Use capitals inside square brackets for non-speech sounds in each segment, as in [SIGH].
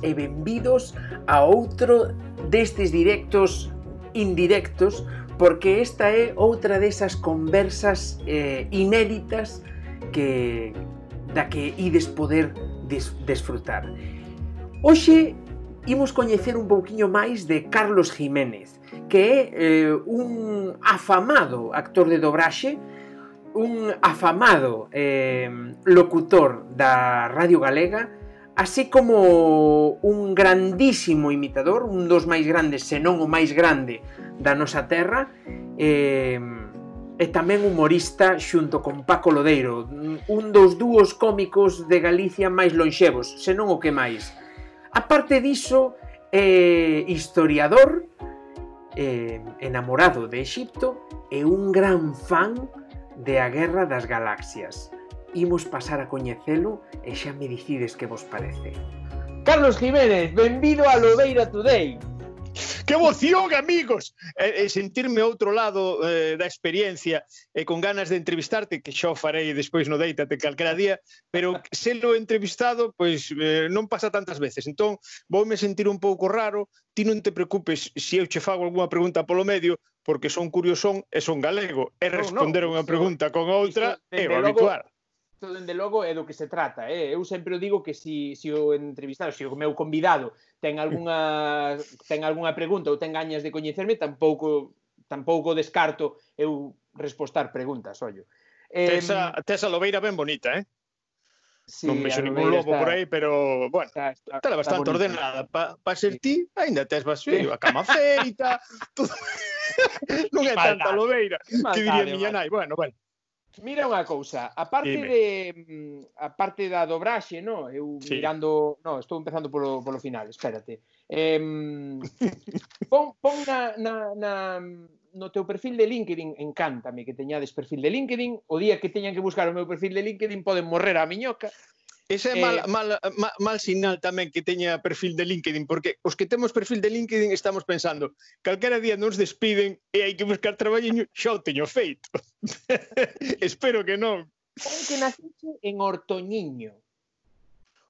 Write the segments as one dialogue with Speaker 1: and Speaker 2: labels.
Speaker 1: benvidas e benvidos a outro destes directos indirectos porque esta é outra desas conversas eh, inéditas que da que ides poder des, desfrutar. Hoxe imos coñecer un pouquiño máis de Carlos Jiménez, que é eh, un afamado actor de dobraxe, un afamado eh, locutor da Radio Galega, así como un grandísimo imitador, un dos máis grandes, senón o máis grande da nosa terra, eh, e tamén humorista xunto con Paco Lodeiro, un dos dúos cómicos de Galicia máis lonxevos, senón o que máis. A parte diso, eh, historiador, eh, enamorado de Exipto e un gran fan de A Guerra das Galaxias imos pasar a coñecelo e xa me dicides que vos parece. Carlos Jiménez, benvido a Lobeira Today.
Speaker 2: Que emoción, amigos! E, e sentirme outro lado eh, da experiencia e con ganas de entrevistarte, que xa o farei despois no Deitate calquera día, pero selo entrevistado, pois eh, non pasa tantas veces. Entón, voume sentir un pouco raro, ti non te preocupes se eu che fago algunha pregunta polo medio, porque son curiosón e son galego, e responder a unha pregunta con outra é o habitual
Speaker 1: isto dende logo é do que se trata, eh? Eu sempre digo que si, si o entrevistado, si o meu convidado ten algunha [LAUGHS] ten algunha pregunta ou ten gañas de coñecerme, tampouco tampouco descarto eu respostar preguntas, ollo.
Speaker 2: Eh, Tesa, Tesa Lobeira ben bonita, eh? Sí, non vexo ningún lobo está, por aí, pero, bueno, está, está, está bastante bonita. ordenada. Pa, pa ser sí. ti, ainda tes vas sí. a cama feita, [LAUGHS] todo... [LAUGHS] non é tanta lobeira, que diría miña nai. Bueno, bueno.
Speaker 1: Mira unha cousa, a parte Dime. de mm, a parte da dobraxe, no, eu sí. mirando, no, estou empezando polo polo final, espérate. Eh, [LAUGHS] pon pon na, na, na no teu perfil de LinkedIn encántame que teñades perfil de LinkedIn, o día que teñan que buscar o meu perfil de LinkedIn poden morrer a miñoca.
Speaker 2: Ese é mal, eh, mal, mal, mal sinal tamén que teña perfil de LinkedIn, porque os que temos perfil de LinkedIn estamos pensando calquera día nos despiden e hai que buscar traballiño, xa o teño feito. [LAUGHS] Espero que non.
Speaker 1: Saben que naciche en Ortoñiño.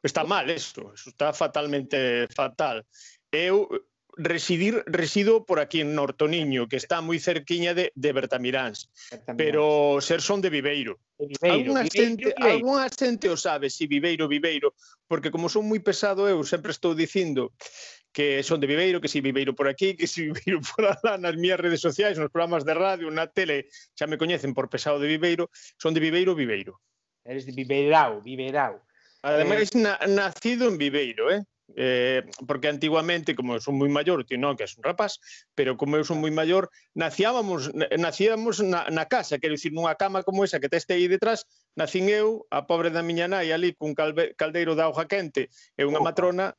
Speaker 2: Está mal eso, eso está fatalmente fatal. Eu residir resido por aquí en Nortoniño, que está moi cerquiña de, de Bertamiráns, Bertamiráns. pero ser son de Viveiro. De Viveiro. Xente, algunha xente o sabe, si Viveiro, Viveiro, porque como son moi pesado eu, sempre estou dicindo que son de Viveiro, que si Viveiro por aquí, que si [LAUGHS] Viveiro por alá, nas miñas redes sociais, nos programas de radio, na tele, xa me coñecen por pesado de Viveiro, son de Viveiro, Viveiro.
Speaker 1: Eres de Viveirao, Viveirao.
Speaker 2: Ademais, eh... na, nacido en Viveiro, eh? Eh, porque antiguamente, como eu son moi maior, ti non, que és un rapaz, pero como eu son moi maior, naciábamos, nacíamos na, na casa, quero dicir, nunha cama como esa que teste aí detrás, nacín eu, a pobre da miña nai, ali cun calve, caldeiro de auga quente e unha matrona,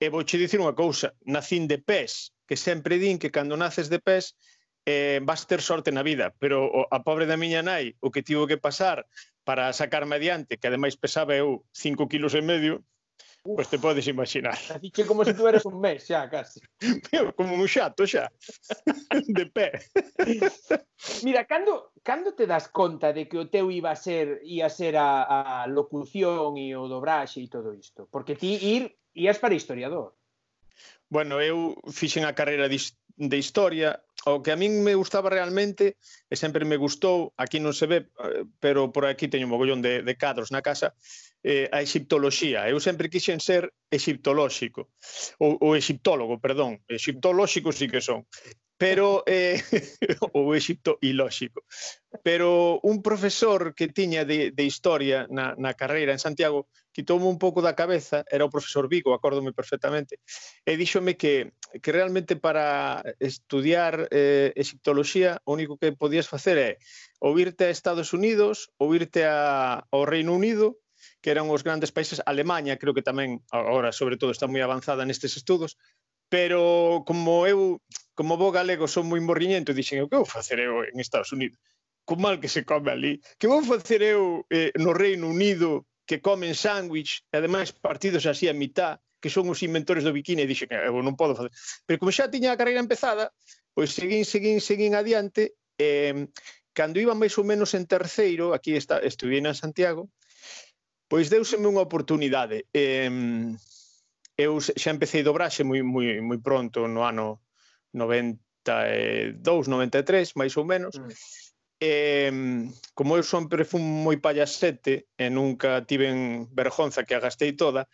Speaker 2: e vou che dicir unha cousa, nacín de pés, que sempre din que cando naces de pés, eh, vas ter sorte na vida, pero o, a pobre da miña nai, o que tivo que pasar para sacarme adiante, que ademais pesaba eu 5 kilos e medio, Uf, pois te podes imaginar.
Speaker 1: Dixe como se tuveres un mes xa, casi.
Speaker 2: Meu, como un xato xa, de pé.
Speaker 1: Mira, cando, cando te das conta de que o teu iba a ser, ia ser a, a locución e o dobraxe e todo isto? Porque ti ir, ias para historiador.
Speaker 2: Bueno, eu fixen a carreira de historia o que a min me gustaba realmente, e sempre me gustou, aquí non se ve, pero por aquí teño un mogollón de, de cadros na casa, eh, a exiptoloxía. Eu sempre quixen ser exiptolóxico, ou, ou exiptólogo, perdón. Exiptolóxico sí que son pero eh, [LAUGHS] o Egipto ilóxico pero un profesor que tiña de, de historia na, na carreira en Santiago quitoume un pouco da cabeza, era o profesor Vigo, acórdome perfectamente, e díxome que, que realmente para estudiar eh, egiptoloxía o único que podías facer é ou irte a Estados Unidos ou irte a, ao Reino Unido que eran os grandes países, Alemanha creo que tamén, agora sobre todo está moi avanzada nestes estudos, pero como eu como bo galego son moi morriñento dixen eu que vou facer eu en Estados Unidos? Co mal que se come ali. Que vou facer eu eh, no Reino Unido que comen sándwich e ademais partidos así a mitad que son os inventores do biquíni e dixen eh, eu non podo facer pero como xa tiña a carreira empezada pois seguín, seguín, seguín adiante eh, cando iba máis ou menos en terceiro aquí está, estuve en Santiago pois deuseme unha oportunidade. Eh, eu xa empecé dobraxe moi, moi, moi pronto no ano 92, 93, máis ou menos. Mm. Eh, como eu sempre fui moi payasete e nunca tiven vergonza que a gastei toda,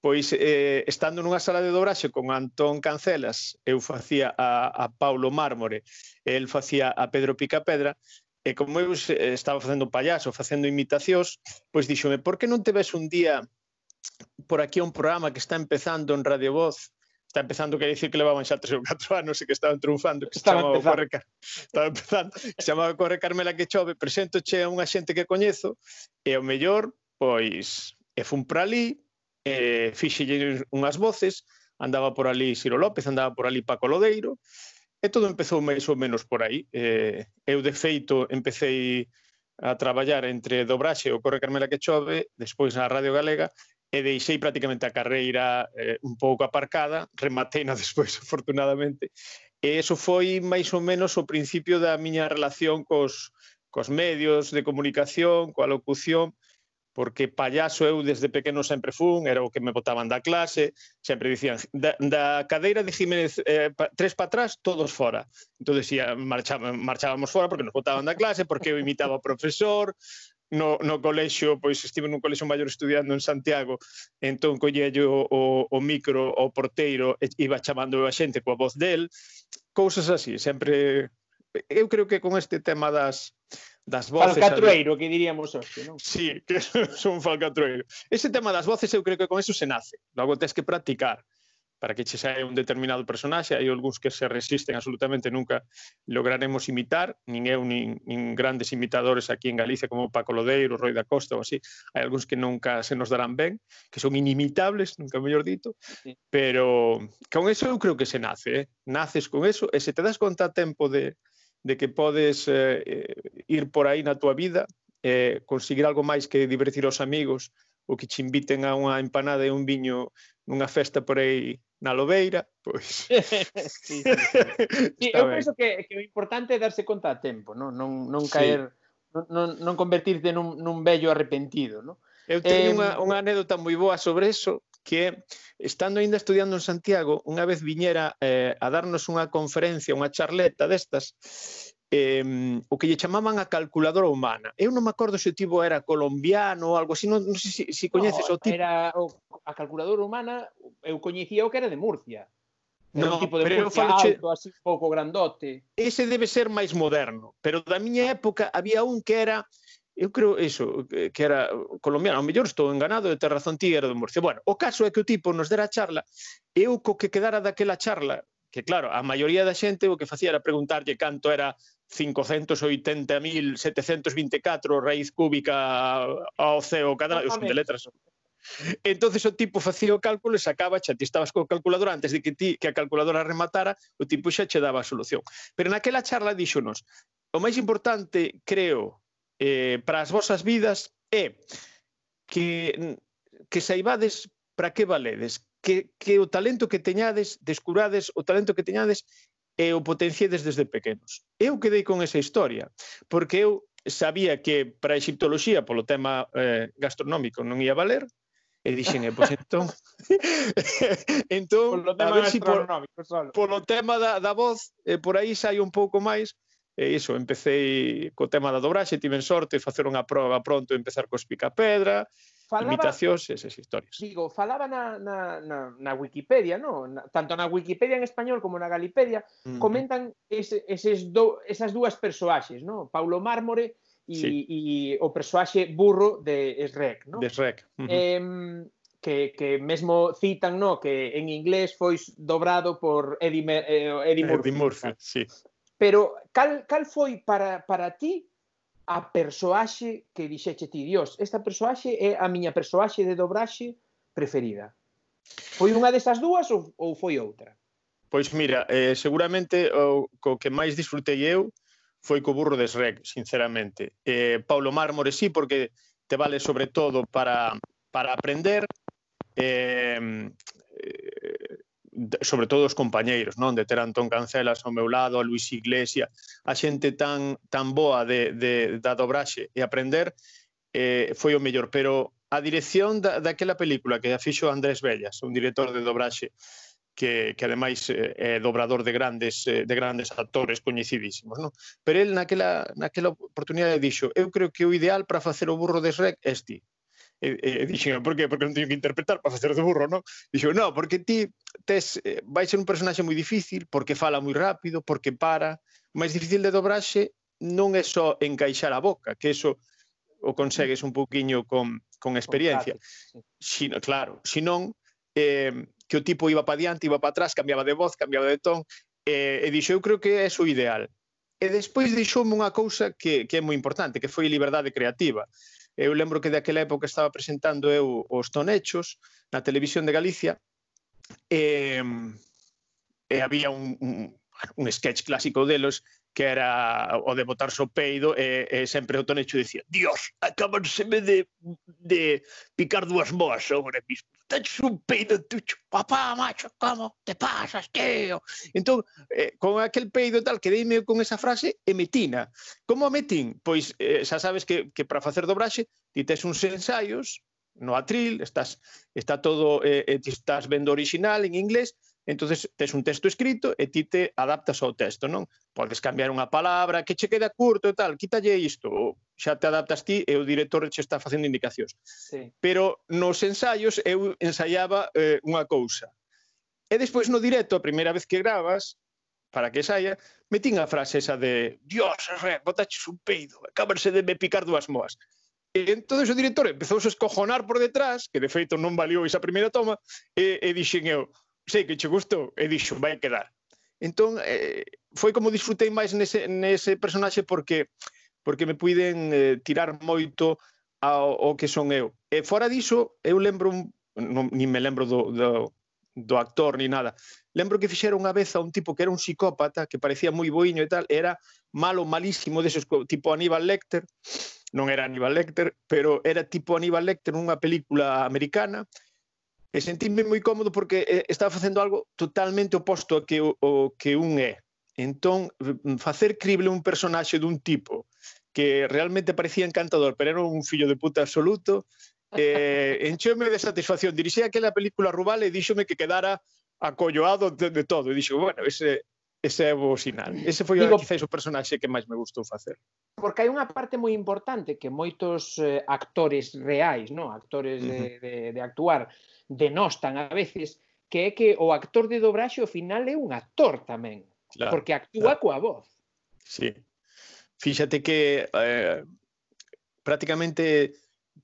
Speaker 2: pois eh, estando nunha sala de dobraxe con Antón Cancelas, eu facía a, a Paulo Mármore, el facía a Pedro Picapedra, e como eu estaba facendo payaso, facendo imitacións, pois díxome, por que non te ves un día por aquí un programa que está empezando en Radio Voz, está empezando, quer dicir que levaban xa tres ou catro anos e que estaban triunfando, que
Speaker 1: estaba se chamaba Corre, Car...
Speaker 2: estaba empezando, que se chamaba Corre Carmela que chove, presento che a unha xente que coñezo e o mellor, pois, e fun para ali, e fixelle unhas voces, andaba por ali Ciro López, andaba por ali Paco Lodeiro, e todo empezou máis ou menos por aí. Eh, eu, de feito, empecei a traballar entre Dobraxe e o Corre Carmela que chove, despois na Radio Galega, e deixei prácticamente a carreira eh, un pouco aparcada, remateina despois, [LAUGHS] afortunadamente, e eso foi máis ou menos o principio da miña relación cos, cos medios de comunicación, coa locución, porque payaso eu desde pequeno sempre fun, era o que me botaban da clase, sempre dicían, da, da cadeira de Jiménez eh, pa, tres para atrás, todos fora. Entón, ia, marchaba, marchábamos fora porque nos botaban da clase, porque eu imitaba ao profesor, no, no colexio, pois estive nun colexio maior estudiando en Santiago, entón collello o, o micro o porteiro e iba chamando a xente coa voz del, cousas así, sempre eu creo que con este tema das das voces...
Speaker 1: Falcatrueiro, ali... que diríamos hoxe, non?
Speaker 2: Sí, que [LAUGHS] son falcatrueiro. Ese tema das voces eu creo que con eso se nace. Logo tens que practicar para que che saia un determinado personaxe, hai algúns que se resisten absolutamente nunca lograremos imitar, nin eu nin, nin grandes imitadores aquí en Galicia como Paco Lodeiro, Roi da Costa ou así, hai algúns que nunca se nos darán ben, que son inimitables, nunca mellor dito, sí. pero con eso eu creo que se nace, eh? naces con eso e se te das conta a tempo de, de que podes eh, eh ir por aí na tua vida, eh, conseguir algo máis que divertir os amigos, ou que te inviten a unha empanada e un viño nunha festa por aí na Lobeira, pois... [LAUGHS]
Speaker 1: sí, sí, sí. eu penso que, que o importante é darse conta a tempo, non, non, non caer... Sí. Non, non convertirte nun, nun vello arrepentido, non?
Speaker 2: Eu teño eh, unha, unha anécdota moi boa sobre eso, que estando aínda estudiando en Santiago, unha vez viñera eh, a darnos unha conferencia, unha charleta destas, eh, o que lle chamaban a calculadora humana. Eu non me acordo se o tipo era colombiano ou algo así, non, non sei se, se coñeces no, o tipo.
Speaker 1: Era o, a calculadora humana, eu coñecía o que era de Murcia.
Speaker 2: Era
Speaker 1: no, un tipo de pero Murcia falo alto, che... así pouco grandote.
Speaker 2: Ese debe ser máis moderno, pero da miña época había un que era Eu creo eso, que era colombiano, ao mellor estou enganado de ti, era de Murcia. Bueno, o caso é que o tipo nos dera a charla, eu co que quedara daquela charla, que claro, a maioría da xente o que facía era preguntarlle canto era 580.724 raíz cúbica ao ceo cadrado, son de letras. Entonces o tipo facía o cálculo e sacaba, xa ti estabas co calculadora antes de que ti que a calculadora rematara, o tipo xa che daba a solución. Pero naquela charla díxonos, o máis importante, creo, eh, para as vosas vidas é que que saibades para que valedes, que, que o talento que teñades, descurades o talento que teñades e o potenciedes desde pequenos. Eu quedei con esa historia, porque eu sabía que para a egiptoloxía, polo tema eh, gastronómico, non ia valer, E dixen, eh, pois entón... [LAUGHS] entón,
Speaker 1: polo tema a ver si
Speaker 2: por, solo. polo tema da, da voz, eh, por aí sai un pouco máis, e iso, empecé co tema da dobraxe, tiven sorte, facer unha prova pronto, empezar cos picapedra, falaba, imitacións e esas historias.
Speaker 1: Digo, falaba na, na, na, na Wikipedia, no? na, tanto na Wikipedia en español como na Galipedia, mm. comentan ese, eses do, esas dúas persoaxes, no? Paulo Mármore e, sí. e o persoaxe burro de Shrek. No?
Speaker 2: De Shrek.
Speaker 1: Uh -huh. eh, que, que mesmo citan no que en inglés foi dobrado por Eddie, eh, Eddie Murphy.
Speaker 2: Eddie Murphy, sí.
Speaker 1: Pero cal, cal foi para, para ti a persoaxe que dixeche ti, Dios, esta persoaxe é a miña persoaxe de dobraxe preferida. Foi unha destas dúas ou, ou foi outra?
Speaker 2: Pois mira, eh, seguramente o co que máis disfrutei eu foi co burro de Shrek, sinceramente. Eh, Paulo Mármore sí, porque te vale sobre todo para, para aprender, eh, sobre todo os compañeiros, non? De ter Antón Cancelas ao meu lado, a Luis Iglesia, a xente tan, tan boa de, de, da dobraxe e aprender, eh, foi o mellor. Pero a dirección da, daquela película que a fixo Andrés Bellas, un director de dobraxe, que, que ademais eh, é dobrador de grandes eh, de grandes actores coñecidísimos, non? Pero el naquela naquela oportunidade dixo: "Eu creo que o ideal para facer o burro de Shrek é este, Eh, eh, e, e dixen, por que? Porque non teño que interpretar para facer de burro, non? Dixo, non, porque ti tes, eh, vai ser un personaxe moi difícil, porque fala moi rápido, porque para. Máis difícil de dobraxe non é só encaixar a boca, que eso o consegues un poquinho con, con experiencia. Si. Sino, claro, senón eh, que o tipo iba para diante, iba para atrás, cambiaba de voz, cambiaba de ton, eh, e dixo, eu creo que é o ideal. E despois deixoume unha cousa que, que é moi importante, que foi a liberdade creativa. Eu lembro que daquela época estaba presentando eu os tonechos na televisión de Galicia e, e había un, un, un sketch clásico delos que era o de botar sopeido e, e sempre o Tonecho dicía Dios, acabanseme de, de picar dúas moas sobre mis taches un peido tucho papá, macho, como te pasas, tío entón, eh, con aquel peido tal que deime con esa frase e metina como a metín? pois eh, xa sabes que, que para facer dobraxe ti tes uns ensaios no atril, estás, está todo, eh, eh ti estás vendo original en inglés, entonces tes un texto escrito e ti te adaptas ao texto, non? Podes cambiar unha palabra, que che queda curto e tal, quítalle isto, xa te adaptas ti e o director che está facendo indicacións. Sí. Pero nos ensaios eu ensaiaba eh, unha cousa. E despois no directo, a primeira vez que gravas, para que saia, metín a frase esa de Dios, re, botaches un peido, acabarse de me picar dúas moas. E entón o director empezou a escojonar por detrás, que de feito non valió esa primeira toma, e, e dixen eu, sei que che gustou, e dixo, vai quedar. Entón, eh, foi como disfrutei máis nese, nese personaxe porque porque me puiden eh, tirar moito ao, ao que son eu. E fora diso, eu lembro, un, non, nin me lembro do, do, do actor ni nada, lembro que fixeron unha vez a un tipo que era un psicópata, que parecía moi boiño e tal, era malo, malísimo, deses, tipo Aníbal Lecter, non era Aníbal Lecter, pero era tipo Aníbal Lecter nunha película americana, E sentíme moi cómodo porque eh, estaba facendo algo totalmente oposto a que o, o que un é. Entón, mm, facer crible un personaxe dun tipo que realmente parecía encantador, pero era un fillo de puta absoluto, eh, [LAUGHS] encheume de satisfacción. Dirixei aquela película Rubal e díxome que quedara acolloado de, de todo. E dixo, bueno, ese, Ese é o sinal. Ese foi Digo, quizás o personaxe que máis me gustou facer.
Speaker 1: Porque hai unha parte moi importante que moitos eh, actores reais, no, actores de, uh -huh. de, de actuar, denostan a veces, que é que o actor de dobraxe ao final é un actor tamén, claro, porque actúa claro. coa voz.
Speaker 2: Sí. Fíxate que eh, prácticamente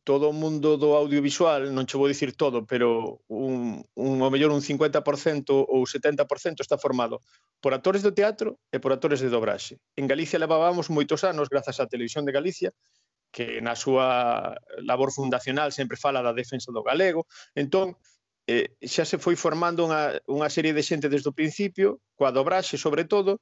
Speaker 2: todo o mundo do audiovisual, non che vou dicir todo, pero un, un o mellor un 50% ou 70% está formado por actores do teatro e por actores de dobraxe. En Galicia levábamos moitos anos, grazas á Televisión de Galicia, que na súa labor fundacional sempre fala da defensa do galego. Entón, eh, xa se foi formando unha, unha serie de xente desde o principio, coa dobraxe sobre todo,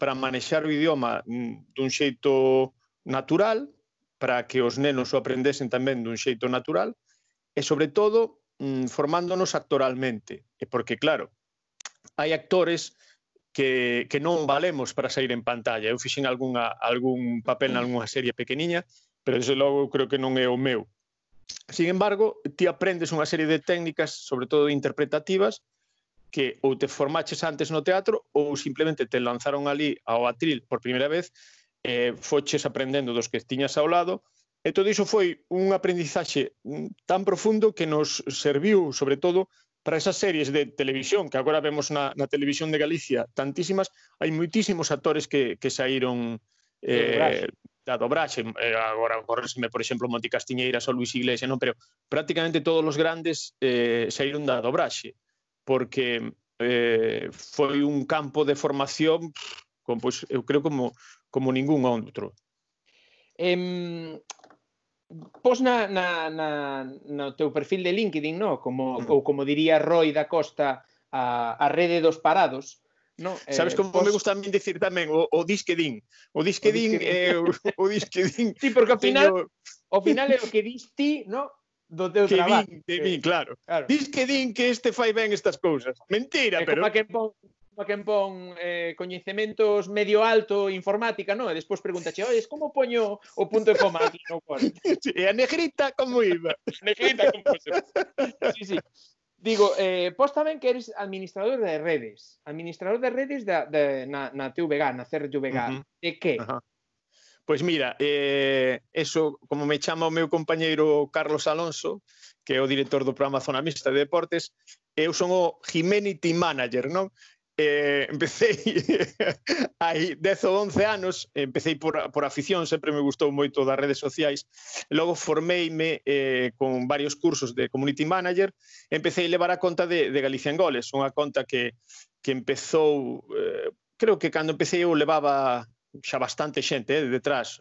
Speaker 2: para manexar o idioma mm, dun xeito natural, para que os nenos o aprendesen tamén dun xeito natural e, sobre todo, mm, formándonos actoralmente. E porque, claro, hai actores que, que non valemos para sair en pantalla. Eu fixen algunha, algún papel nalgúna serie pequeniña, pero, desde logo, eu creo que non é o meu. Sin embargo, ti aprendes unha serie de técnicas, sobre todo interpretativas, que ou te formaches antes no teatro ou simplemente te lanzaron ali ao atril por primeira vez eh, foches aprendendo dos que tiñas ao lado, e todo iso foi un aprendizaxe tan profundo que nos serviu, sobre todo, para esas series de televisión que agora vemos na, na televisión de Galicia tantísimas, hai moitísimos actores que, que saíron eh, da dobraxe, eh, agora corresme, por exemplo, Monti Castiñeiras ou Luis Iglesias, non, pero prácticamente todos os grandes eh, saíron da dobraxe, porque eh, foi un campo de formación, como, pois, eu creo como como ningún outro.
Speaker 1: Em, pos na, na, na, no teu perfil de LinkedIn, no? como, mm. ou como diría Roy da Costa, a, a rede dos parados,
Speaker 2: No, eh, Sabes como pos... me gusta a mí decir tamén o, o disquedín. O disquedín é o, disquedín. Eh, o, disquedín.
Speaker 1: Sí, porque ao final teño... ao final é o que dis ti, no? do teu
Speaker 2: que
Speaker 1: traballo.
Speaker 2: Din, de mí, claro. claro. Dis que din que este fai ben estas cousas. Mentira, é pero...
Speaker 1: Como que pon a quen pon eh, coñecementos medio alto informática, non? E despois preguntache, oye, como poño o punto e coma aquí no cuarto? [LAUGHS]
Speaker 2: Sí, e a negrita como iba?
Speaker 1: a [LAUGHS] negrita como se... Sí, sí. Digo, eh, pos tamén que eres administrador de redes. Administrador de redes da, de, na, na TVG, na CRTVG. Uh -huh. De que? Uh -huh.
Speaker 2: Pois mira, eh, eso, como me chama o meu compañeiro Carlos Alonso, que é o director do programa Zona Mixta de Deportes, eu son o Humanity Manager, non? eh, empecé [LAUGHS] hai 10 ou 11 anos, empecé por, por afición, sempre me gustou moito das redes sociais, logo formeime eh, con varios cursos de Community Manager, empecé a levar a conta de, de Galicia en Goles, unha conta que, que empezou, eh, creo que cando empecé eu levaba xa bastante xente eh, detrás,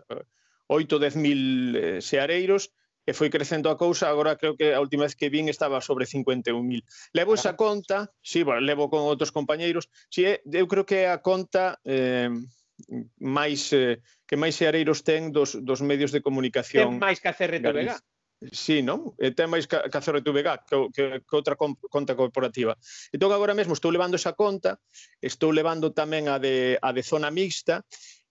Speaker 2: 8 ou 10 mil eh, seareiros, e foi crecendo a cousa, agora creo que a última vez que vin estaba sobre 51.000. Levo esa conta, si, sí, bueno, levo con outros compañeiros, si é, eu creo que é a conta eh, máis eh, que máis seareiros ten dos, dos medios de comunicación.
Speaker 1: Ten máis que a CRTVG.
Speaker 2: Sí, non? E ten máis que a CRTVG, que, que, que outra conta corporativa. Entón, agora mesmo estou levando esa conta, estou levando tamén a de, a de zona mixta,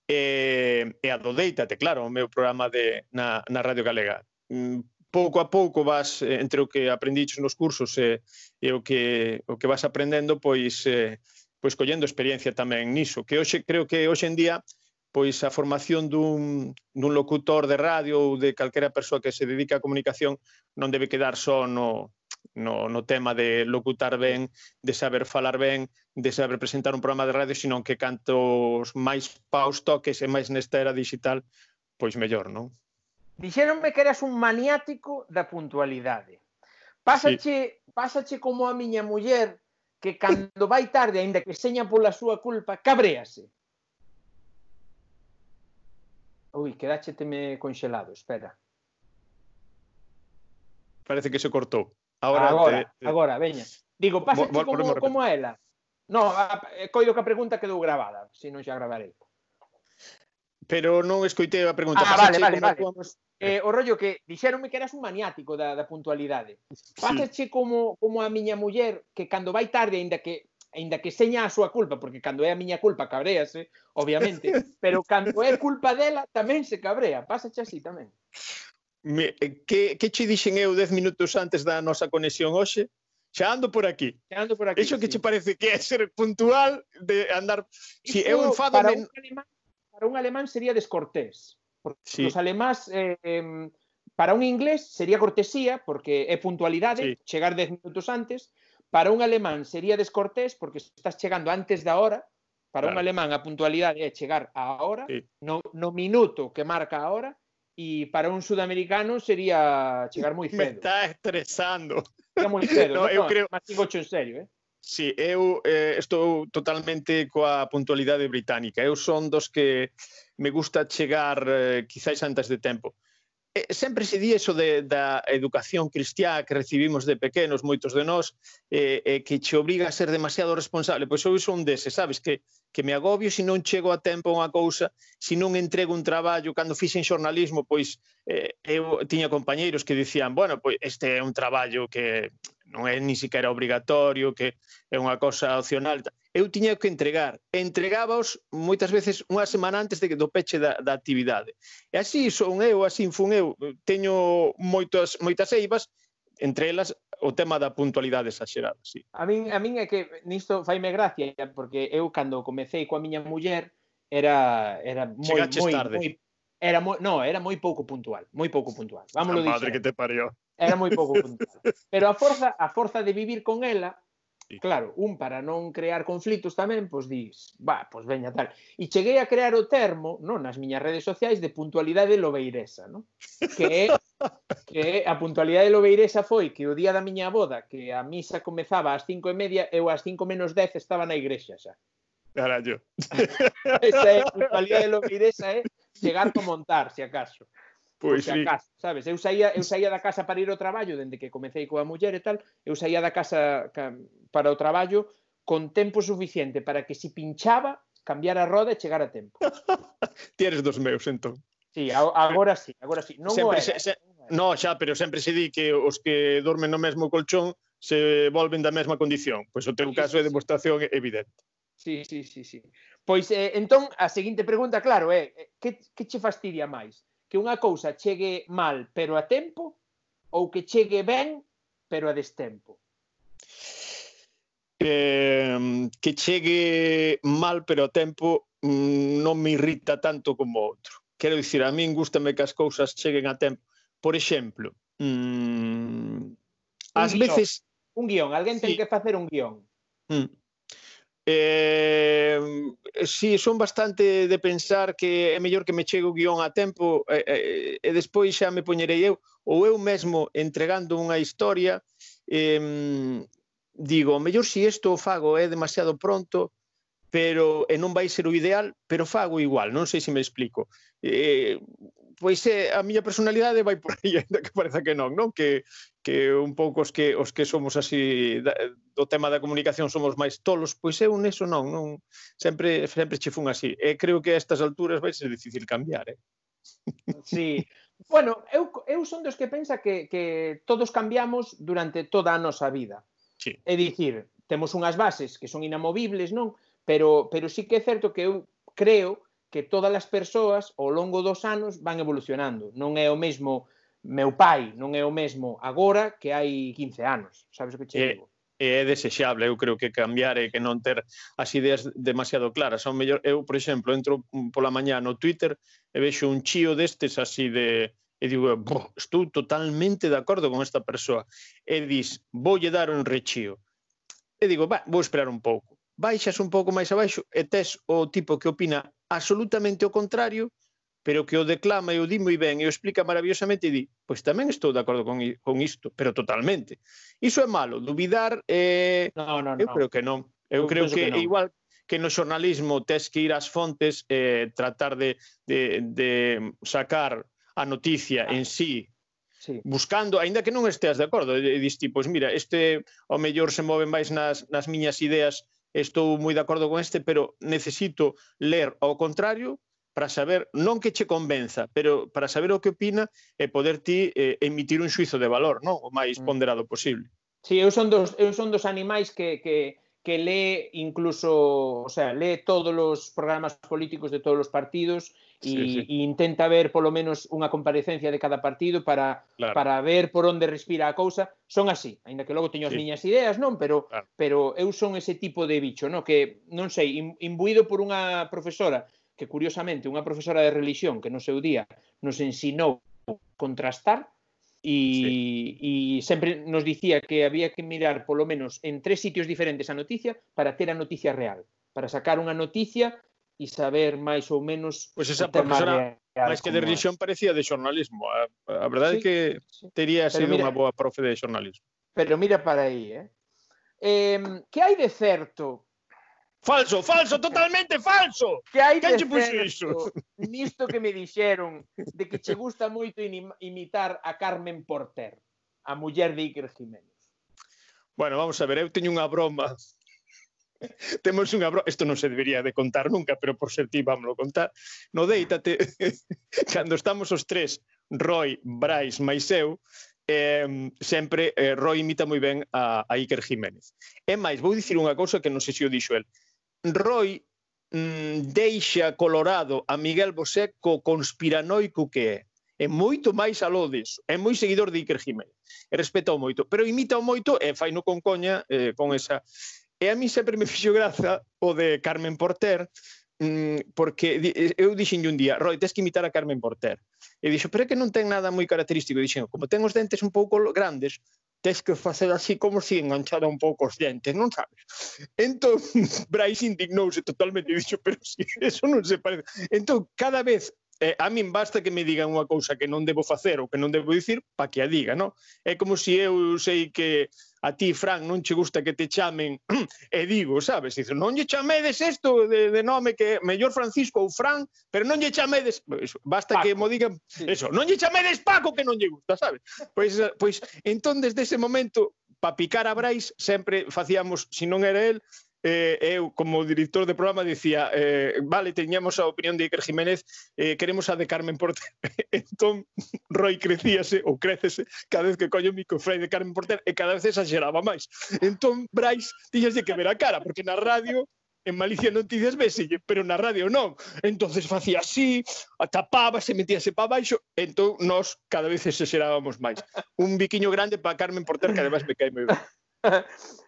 Speaker 2: e, e a do Deitate, claro, o meu programa de, na, na Radio Galega. Mm, pouco a pouco vas eh, entre o que aprendiches nos cursos e, e o que o que vas aprendendo, pois eh, pois collendo experiencia tamén niso, que hoxe creo que hoxe en día pois a formación dun, dun locutor de radio ou de calquera persoa que se dedica a comunicación non debe quedar só no, no, no tema de locutar ben, de saber falar ben, de saber presentar un programa de radio, sino que cantos máis paus toques e máis nesta era digital, pois mellor, non?
Speaker 1: Dixéronme que eras un maniático da puntualidade. Pásache, sí. pásache como a miña muller que cando vai tarde, aínda que seña pola súa culpa, cabréase. Ui, quedácheteme conxelado, espera.
Speaker 2: Parece que se cortou.
Speaker 1: Agora, agora, te, te... agora veña. Digo, pásache como, como a ela. No, eh, coido que a pregunta quedou gravada, se non xa gravarei.
Speaker 2: Pero non escoitei a pregunta.
Speaker 1: Ah, vale, vale, vale. Actuamos... Eh, o rollo que dixeronme que eras un maniático da, da puntualidade. Pásache sí. como, como a miña muller que cando vai tarde, aínda que aínda que seña a súa culpa, porque cando é a miña culpa cabrease, obviamente, [LAUGHS] pero cando é culpa dela tamén se cabrea, pásache así tamén.
Speaker 2: Me, eh, que, que che dixen eu 10 minutos antes da nosa conexión hoxe? Xa ando por aquí.
Speaker 1: Xa ando por aquí.
Speaker 2: Iso sí. que che parece que é ser puntual de andar... Isto, si eu enfado...
Speaker 1: Para, men... un alemán, para un alemán sería descortés. Porque sí. os alemáns... Eh, eh, para un inglés sería cortesía, porque é puntualidade, sí. chegar 10 minutos antes. Para un alemán sería descortés, porque estás chegando antes da hora. Para claro. un alemán a puntualidade é chegar a hora, sí. no, no minuto que marca a hora, e para un sudamericano sería chegar moi [LAUGHS] cedo.
Speaker 2: Me está estresando.
Speaker 1: Chega moi cedo, [LAUGHS] no, no, eu no, creo... mas en serio, eh?
Speaker 2: Sí, eu eh, estou totalmente coa puntualidade británica. Eu son dos que me gusta chegar eh, quizáis antes de tempo. Eh, sempre se di eso de, da educación cristiá que recibimos de pequenos, moitos de nós, eh, eh, que che obriga a ser demasiado responsable. Pois eu son dese, sabes, que, que me agobio se non chego a tempo a unha cousa, se non entrego un traballo. Cando fixen xornalismo, pois eh, eu tiña compañeiros que dicían, bueno, pois este é un traballo que non é ni siquiera obrigatorio, que é unha cosa opcional. Eu tiña que entregar. Entregábaos moitas veces unha semana antes de que do peche da, da actividade. E así son eu, así fun eu. Teño moitas, moitas eivas, entre elas o tema da puntualidade exagerada, sí.
Speaker 1: A min, a min é que nisto faime gracia, porque eu cando comecei coa miña muller era era moi moi, moi era moi, no, era moi pouco puntual, moi pouco puntual. Vámonos
Speaker 2: dicir. madre que te parió
Speaker 1: era moi pouco [LAUGHS] puntual. Pero a forza, a forza de vivir con ela, sí. claro, un para non crear conflitos tamén, pois dis, va, pois veña tal. E cheguei a crear o termo, non, nas miñas redes sociais de puntualidade lobeiresa, non? Que é que a puntualidade lobeiresa foi que o día da miña boda, que a misa comezaba ás cinco e media, eu ás cinco menos dez estaba na igrexa xa.
Speaker 2: Carallo. [LAUGHS]
Speaker 1: Esa é a puntualidade lobeiresa, é chegar para montar, se acaso.
Speaker 2: Pois
Speaker 1: sí. Casa, sabes? Eu saía, eu saía da casa para ir ao traballo, dende que comecei coa muller e tal, eu saía da casa para o traballo con tempo suficiente para que se si pinchaba, cambiar a roda e chegar a tempo. [LAUGHS]
Speaker 2: Tieres dos meus, entón.
Speaker 1: Sí, agora sí, agora sí. Non sempre, era,
Speaker 2: se, se, no, xa, pero sempre se di que os que dormen no mesmo colchón se volven da mesma condición. Pois o teu sí, caso é demostración evidente.
Speaker 1: Sí, sí, sí, sí. Pois eh, entón a seguinte pregunta, claro, é eh, que que che fastidia máis? que unha cousa chegue mal pero a tempo ou que chegue ben pero a destempo?
Speaker 2: Eh, que chegue mal pero a tempo mm, non me irrita tanto como outro. Quero dicir, a min gustame que as cousas cheguen a tempo. Por exemplo, mm, ás veces...
Speaker 1: Un guión, alguén ten sí. que facer un guión.
Speaker 2: Mm. Eh, si son bastante de pensar que é mellor que me chegue o guión a tempo eh, eh, e despois xa me poñerei eu ou eu mesmo entregando unha historia eh, digo, mellor si isto o fago é demasiado pronto pero e non vai ser o ideal, pero fago igual, non sei se me explico. Eh, pois é, a miña personalidade vai por aí, [LAUGHS] ainda que pareza que non, non? Que, que un pouco os que, os que somos así da, do tema da comunicación somos máis tolos, pois eu neso non, non sempre sempre che fun así. E creo que a estas alturas vai ser difícil cambiar, eh? [LAUGHS]
Speaker 1: Sí. Bueno, eu, eu son dos que pensa que, que todos cambiamos durante toda a nosa vida.
Speaker 2: Sí.
Speaker 1: É dicir, temos unhas bases que son inamovibles, non? Pero, pero sí que é certo que eu creo que todas as persoas ao longo dos anos van evolucionando. Non é o mesmo meu pai, non é o mesmo agora que hai 15 anos. Sabes o que che digo?
Speaker 2: É, é desexable, eu creo que cambiar e que non ter as ideas demasiado claras. Son mellor, eu, por exemplo, entro pola mañá no Twitter e vexo un chío destes así de e digo, estou totalmente de acordo con esta persoa. E dis, voulle dar un rechío. E digo, va, vou esperar un pouco baixas un pouco máis abaixo e tes o tipo que opina absolutamente o contrario, pero que o declama e o di moi ben e o explica maravillosamente e di, pois tamén estou de acordo con, con isto, pero totalmente. Iso é malo, duvidar eh,
Speaker 1: no, no,
Speaker 2: eu
Speaker 1: no.
Speaker 2: creo que non. Eu, eu creo que, que igual que no xornalismo tes que ir ás fontes eh, tratar de, de, de sacar a noticia ah. en sí
Speaker 1: sí.
Speaker 2: buscando, aínda que non esteas de acordo, e dis pois mira, este ao mellor se move máis nas, nas miñas ideas estou moi de acordo con este, pero necesito ler ao contrario para saber, non que che convenza, pero para saber o que opina e poder ti eh, emitir un xuizo de valor, non? O máis mm. ponderado posible.
Speaker 1: Sí, eu son dos, eu son dos animais que, que, que lee incluso, o sea, lee todos os programas políticos de todos os partidos e sí, sí. intenta ver polo menos unha comparecencia de cada partido para claro. para ver por onde respira a cousa. Son así, aínda que logo teño as sí. miñas ideas, non, pero claro. pero eu son ese tipo de bicho, non, que non sei, imbuído por unha profesora que curiosamente unha profesora de religión que no seu día nos ensinou contrastar E, sí. e sempre nos dicía que había que mirar polo menos en tres sitios diferentes a noticia para ter a noticia real, para sacar unha noticia e saber máis ou menos
Speaker 2: Pois pues esa profesora máis que de religión parecía de xornalismo. A, ah, a verdade sí, é que sí. tería pero sido mira, unha boa profe de xornalismo.
Speaker 1: Pero mira para aí, eh? Eh, que hai de certo
Speaker 2: Falso, falso, totalmente falso.
Speaker 1: Que hai que che puxo iso? Nisto que me dixeron de que che gusta moito imitar a Carmen Porter, a muller de Iker Jiménez.
Speaker 2: Bueno, vamos a ver, eu teño unha broma. [LAUGHS] Temos unha broma, isto non se debería de contar nunca, pero por ser ti vámoslo contar. No Deítate, [LAUGHS] cando estamos os tres, Roy, Brais, máis eu, eh, sempre eh, Roy imita moi ben a, a Iker Jiménez. É máis, vou dicir unha cousa que non sei se o dixo el. Roy mm, deixa colorado a Miguel Bosé co conspiranoico que é. É moito máis aló disso. É moi seguidor de Iker Jiménez. E respeta moito. Pero imita moito e fai no con coña eh, con esa... E a mí sempre me [LAUGHS] fixo graza o de Carmen Porter, mm, porque eh, eu dixenlle un día, Roy, tens que imitar a Carmen Porter. E dixo, pero é que non ten nada moi característico. E dixen, como ten os dentes un pouco grandes, tes que facer así como se si enganchara un pouco os dentes, non sabes? Entón, [LAUGHS] Bryce indignouse totalmente e dixo, pero si [LAUGHS] eso non se parece. Entón, cada vez Eh, a min basta que me digan unha cousa que non debo facer ou que non debo dicir pa que a diga, non? É como se si eu sei que a ti, Fran, non che gusta que te chamen [CLEARS THROAT] e digo, sabes? Dice, non lle chamedes isto de, de nome que mellor Francisco ou Fran, pero non lle chamedes... Eso, basta Paco. que mo digan sí. eso. Non lle chamedes Paco que non lle gusta, sabes? Pois, eh, pois entón, desde ese momento, pa picar a Brais, sempre facíamos, se non era el, eh, eu como director de programa dicía eh, vale, teñamos a opinión de Iker Jiménez eh, queremos a de Carmen Porter [LAUGHS] entón Roy crecíase ou crecese cada vez que coño o microfrei de Carmen Porter e cada vez exageraba máis entón Brais tiñase que ver a cara porque na radio en Malicia Noticias véselle, pero na radio non. Entonces facía así, tapábase, metíase para baixo, entón nós cada vez exagerábamos máis. Un biquiño grande para Carmen Porter, que además me cae moi ben. [LAUGHS]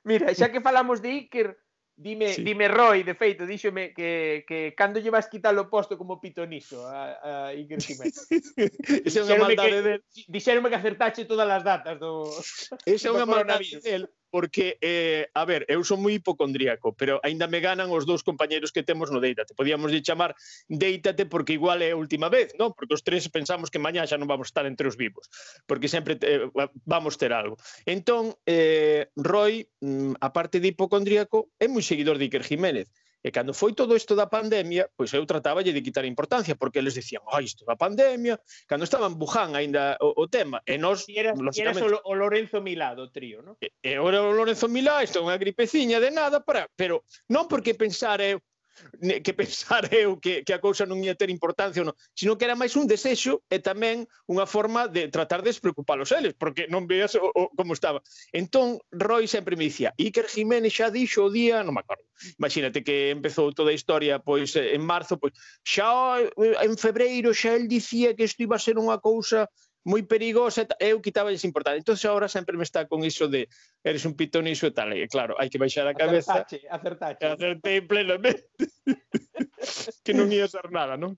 Speaker 1: Mira, xa que falamos de Iker, Dime, sí. dime Roy, de feito, díxome que, que cando lle vas quitar o posto como pitoniso a, a Iker Jiménez. [LAUGHS]
Speaker 2: Esa é unha maldade
Speaker 1: del. Dixéronme que acertache todas as datas do
Speaker 2: Esa é unha maldade del, porque, eh, a ver, eu son moi hipocondríaco, pero aínda me ganan os dous compañeiros que temos no Deítate. Podíamos de chamar Deítate porque igual é a última vez, non? Porque os tres pensamos que mañá xa non vamos estar entre os vivos, porque sempre eh, vamos ter algo. Entón, eh, Roy, mm, a parte de hipocondríaco, é moi seguidor de Iker Jiménez. E cando foi todo isto da pandemia, pois eu trataba de quitar importancia, porque eles dicían, ai, isto da pandemia, cando estaba en Buján aínda o, o tema, e nós...
Speaker 1: E eras, lógicamente, eras o, o Lorenzo Milá do trío, non?
Speaker 2: E, e era o Lorenzo Milá, isto é unha gripeciña de nada, para pero non porque pensar eu, que pensar [LAUGHS] eu que, que a cousa non ia ter importancia ou non, sino que era máis un desexo e tamén unha forma de tratar de despreocupalos eles, porque non veas o, o, como estaba. Entón, Roy sempre me dicía, Iker Jiménez xa dixo o día, non me acordo, imagínate que empezou toda a historia pois en marzo, pois xa eh, en febreiro xa el dicía que isto iba a ser unha cousa moi perigosa, eu quitaba esa importancia. Entón agora sempre me está con iso de eres un pitoniso e tal, e claro, hai que baixar a cabeza.
Speaker 1: Acertache, acertache.
Speaker 2: Acertei plenamente. [LAUGHS] que non ia ser nada, non?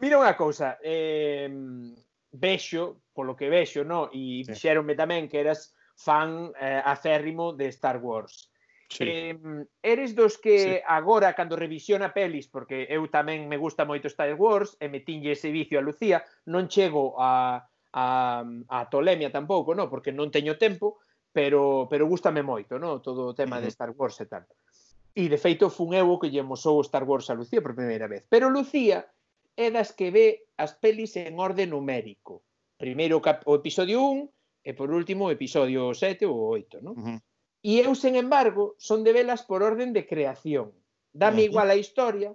Speaker 1: Mira unha cousa, eh, vexo, polo que vexo, no? e sí. dixeronme tamén que eras fan eh, acérrimo de Star Wars. Sí. Eh, eres dos que sí. agora, cando revisiona pelis, porque eu tamén me gusta moito Star Wars, e me tiñe ese vicio a Lucía, non chego a, a, a tolemia tampouco, no? porque non teño tempo, pero, pero gustame moito no? todo o tema uh -huh. de Star Wars e tal. E de feito fun eu o que lle mosou Star Wars a Lucía por primeira vez. Pero Lucía é das que ve as pelis en orde numérico. Primeiro o episodio 1 e por último o episodio 7 ou 8, non? Uh -huh. E eu, sen embargo, son de velas por orden de creación. Dame uh -huh. igual a historia,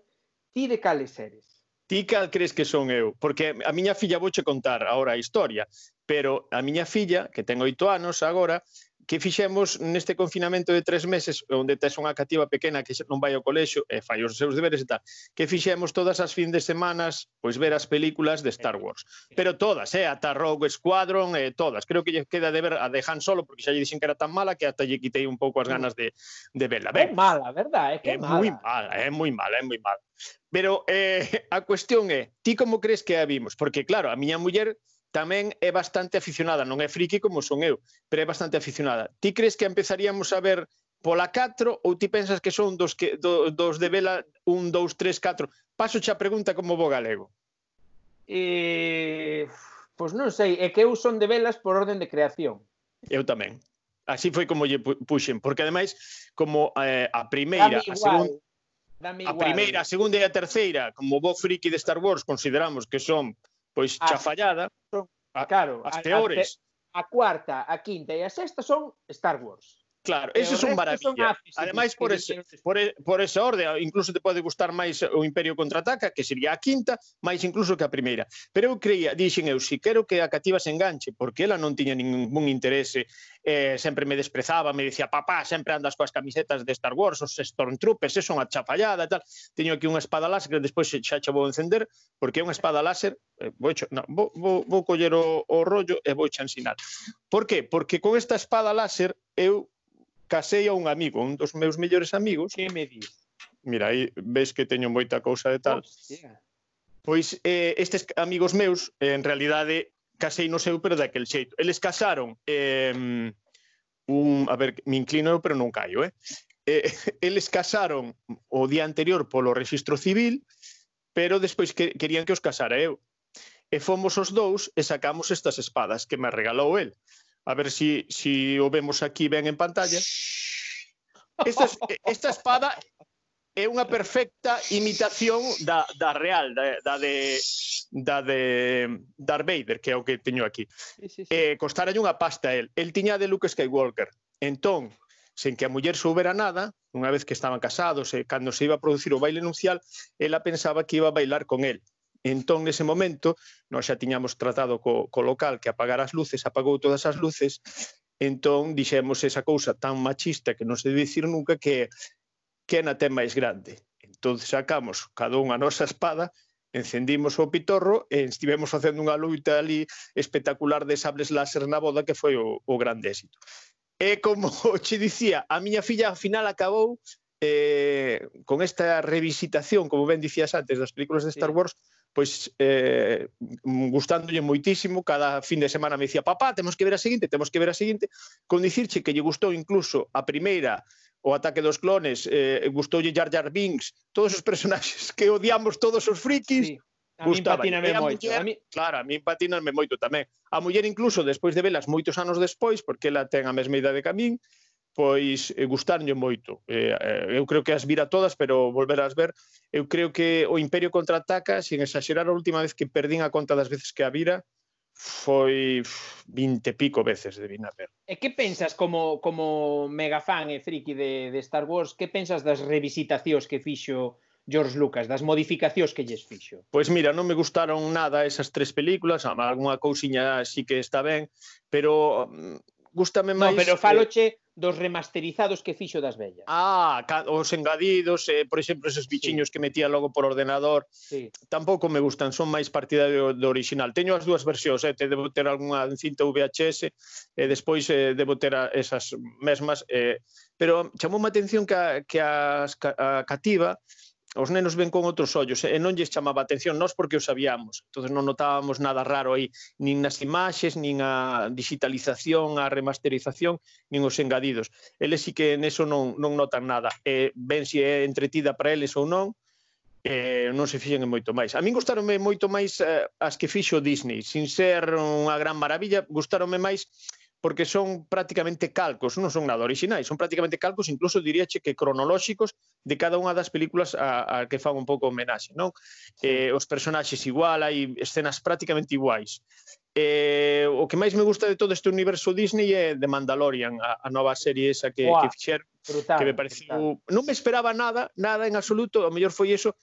Speaker 1: ti de cales eres.
Speaker 2: Ti cal crees que son eu? Porque a miña filla vouche contar agora a historia, pero a miña filla, que ten oito anos agora, que fixemos neste confinamento de tres meses onde tes unha cativa pequena que non vai ao colexio e fai os seus deberes e tal que fixemos todas as fin de semanas pois ver as películas de Star Wars pero todas, eh, ata Rogue Squadron eh, todas, creo que lle queda de ver a de Han Solo porque xa lle dixen que era tan mala que ata lle quitei un pouco as ganas de, de verla
Speaker 1: ben, é mala, verdad? é que é mala.
Speaker 2: moi mala, é moi mala, é moi mala pero eh, a cuestión é ti como crees que a vimos? porque claro, a miña muller tamén é bastante aficionada, non é friki como son eu, pero é bastante aficionada. Ti crees que empezaríamos a ver pola 4 ou ti pensas que son dos que do, dos de vela 1 2 3 4? Paso xa a pregunta como bo galego.
Speaker 1: Eh, pois non sei, é que eu son de velas por orden de creación.
Speaker 2: Eu tamén. Así foi como lle puxen, porque ademais como eh, a primeira, a segunda Dame igual. A primeira, a segunda e a terceira, como bo friki de Star Wars, consideramos que son pois ah. chafallada.
Speaker 1: A, claro, as peores. A, a, a cuarta, a quinta e a sexta son Star Wars.
Speaker 2: Claro, esos son maravillas. Ademais, por ese, por, por esa orde, incluso te pode gustar máis o Imperio Contraataca, que sería a quinta, máis incluso que a primeira. Pero eu creía, dixen eu, si quero que a cativa se enganche, porque ela non tiña ningún interese, eh, sempre me desprezaba, me dicía, papá, sempre andas coas camisetas de Star Wars, os Stormtroopers, é unha chafallada, tal. Teño aquí unha espada láser que despois xa xa vou encender, porque é unha espada láser, eh, vou, cho, no, vou, vou, vou coller o, o rollo e vou xa ensinar. Por que? Porque con esta espada láser eu casei a un amigo, un dos meus mellores amigos.
Speaker 1: Que me di?
Speaker 2: Mira, aí ves que teño moita cousa de tal. Hostia. Pois eh, estes amigos meus, eh, en realidade, casei no seu, pero daquel xeito. Eles casaron eh, un... A ver, me inclino eu, pero non caio, eh? eh [LAUGHS] eles casaron o día anterior polo registro civil, pero despois que, querían que os casara eu. E fomos os dous e sacamos estas espadas que me regalou el. A ver si, si o vemos aquí ben en pantalla. Esta, esta espada é unha perfecta imitación da, da real, da, da de da de Darth Vader, que é o que teño aquí. Sí, sí, sí. Eh, unha pasta a el. El tiña de Luke Skywalker. Entón, sen que a muller soubera nada, unha vez que estaban casados e cando se iba a producir o baile nupcial, ela pensaba que iba a bailar con el. Entón, nese momento, nós xa tiñamos tratado co, co local que apagar as luces, apagou todas as luces, entón dixemos esa cousa tan machista que non se debe dicir nunca que que na ten máis grande. Entón sacamos cada unha a nosa espada, encendimos o pitorro e estivemos facendo unha luita ali espectacular de sables láser na boda que foi o, o grande éxito. E como [LAUGHS] che dicía, a miña filla ao final acabou eh, con esta revisitación, como ben dicías antes, das películas de Star Wars, pois eh, gustándolle moitísimo, cada fin de semana me dicía, papá, temos que ver a seguinte, temos que ver a seguinte, con dicirche que lle gustou incluso a primeira o ataque dos clones, eh, gustoulle Jar Jar Binks, todos os personaxes que odiamos todos os frikis, sí.
Speaker 1: A mí patíname moito.
Speaker 2: Muller, a mí... Claro, a mí patíname moito tamén. A muller incluso, despois de velas moitos anos despois, porque ela ten a mesma idade que a min, pois eh, gustarlle moito. Eh, eh, eu creo que as vira todas, pero volver as ver, eu creo que o Imperio contraataca, sin exagerar a última vez que perdín a conta das veces que a vira, foi 20 e pico veces de vina ver.
Speaker 1: E que pensas como como mega fan e friki de, de Star Wars, que pensas das revisitacións que fixo George Lucas, das modificacións que lles fixo?
Speaker 2: Pois mira, non me gustaron nada esas tres películas, algunha cousiña sí que está ben, pero mm, gustame máis...
Speaker 1: No, pero faloche eh... dos remasterizados que fixo das vellas.
Speaker 2: Ah, os engadidos, eh, por exemplo, esos bichiños sí. que metía logo por ordenador, sí. tampouco me gustan, son máis partidario do original. Teño as dúas versións, eh, te debo ter algunha en cinta VHS, e eh, despois eh, debo ter a, esas mesmas, eh, pero chamou má atención que, a, que a, a cativa os nenos ven con outros ollos e non lles chamaba atención nós porque o sabíamos. Entonces non notábamos nada raro aí, nin nas imaxes, nin a digitalización, a remasterización, nin os engadidos. Eles sí que neso non, non notan nada. E ven se é entretida para eles ou non, eh, non se fixen en moito máis. A min gustaronme moito máis eh, as que fixo Disney, sin ser unha gran maravilla, gustaronme máis porque son prácticamente calcos, non son nada orixinais, son prácticamente calcos, incluso diríache que cronolóxicos de cada unha das películas a, a que fan un pouco homenaxe, non? Eh, os personaxes igual, hai escenas prácticamente iguais. Eh, o que máis me gusta de todo este universo Disney é de Mandalorian, a, a nova serie esa que, Uah, que fixer, brutal, que me pareceu... Brutal. Non me esperaba nada, nada en absoluto, o mellor foi eso,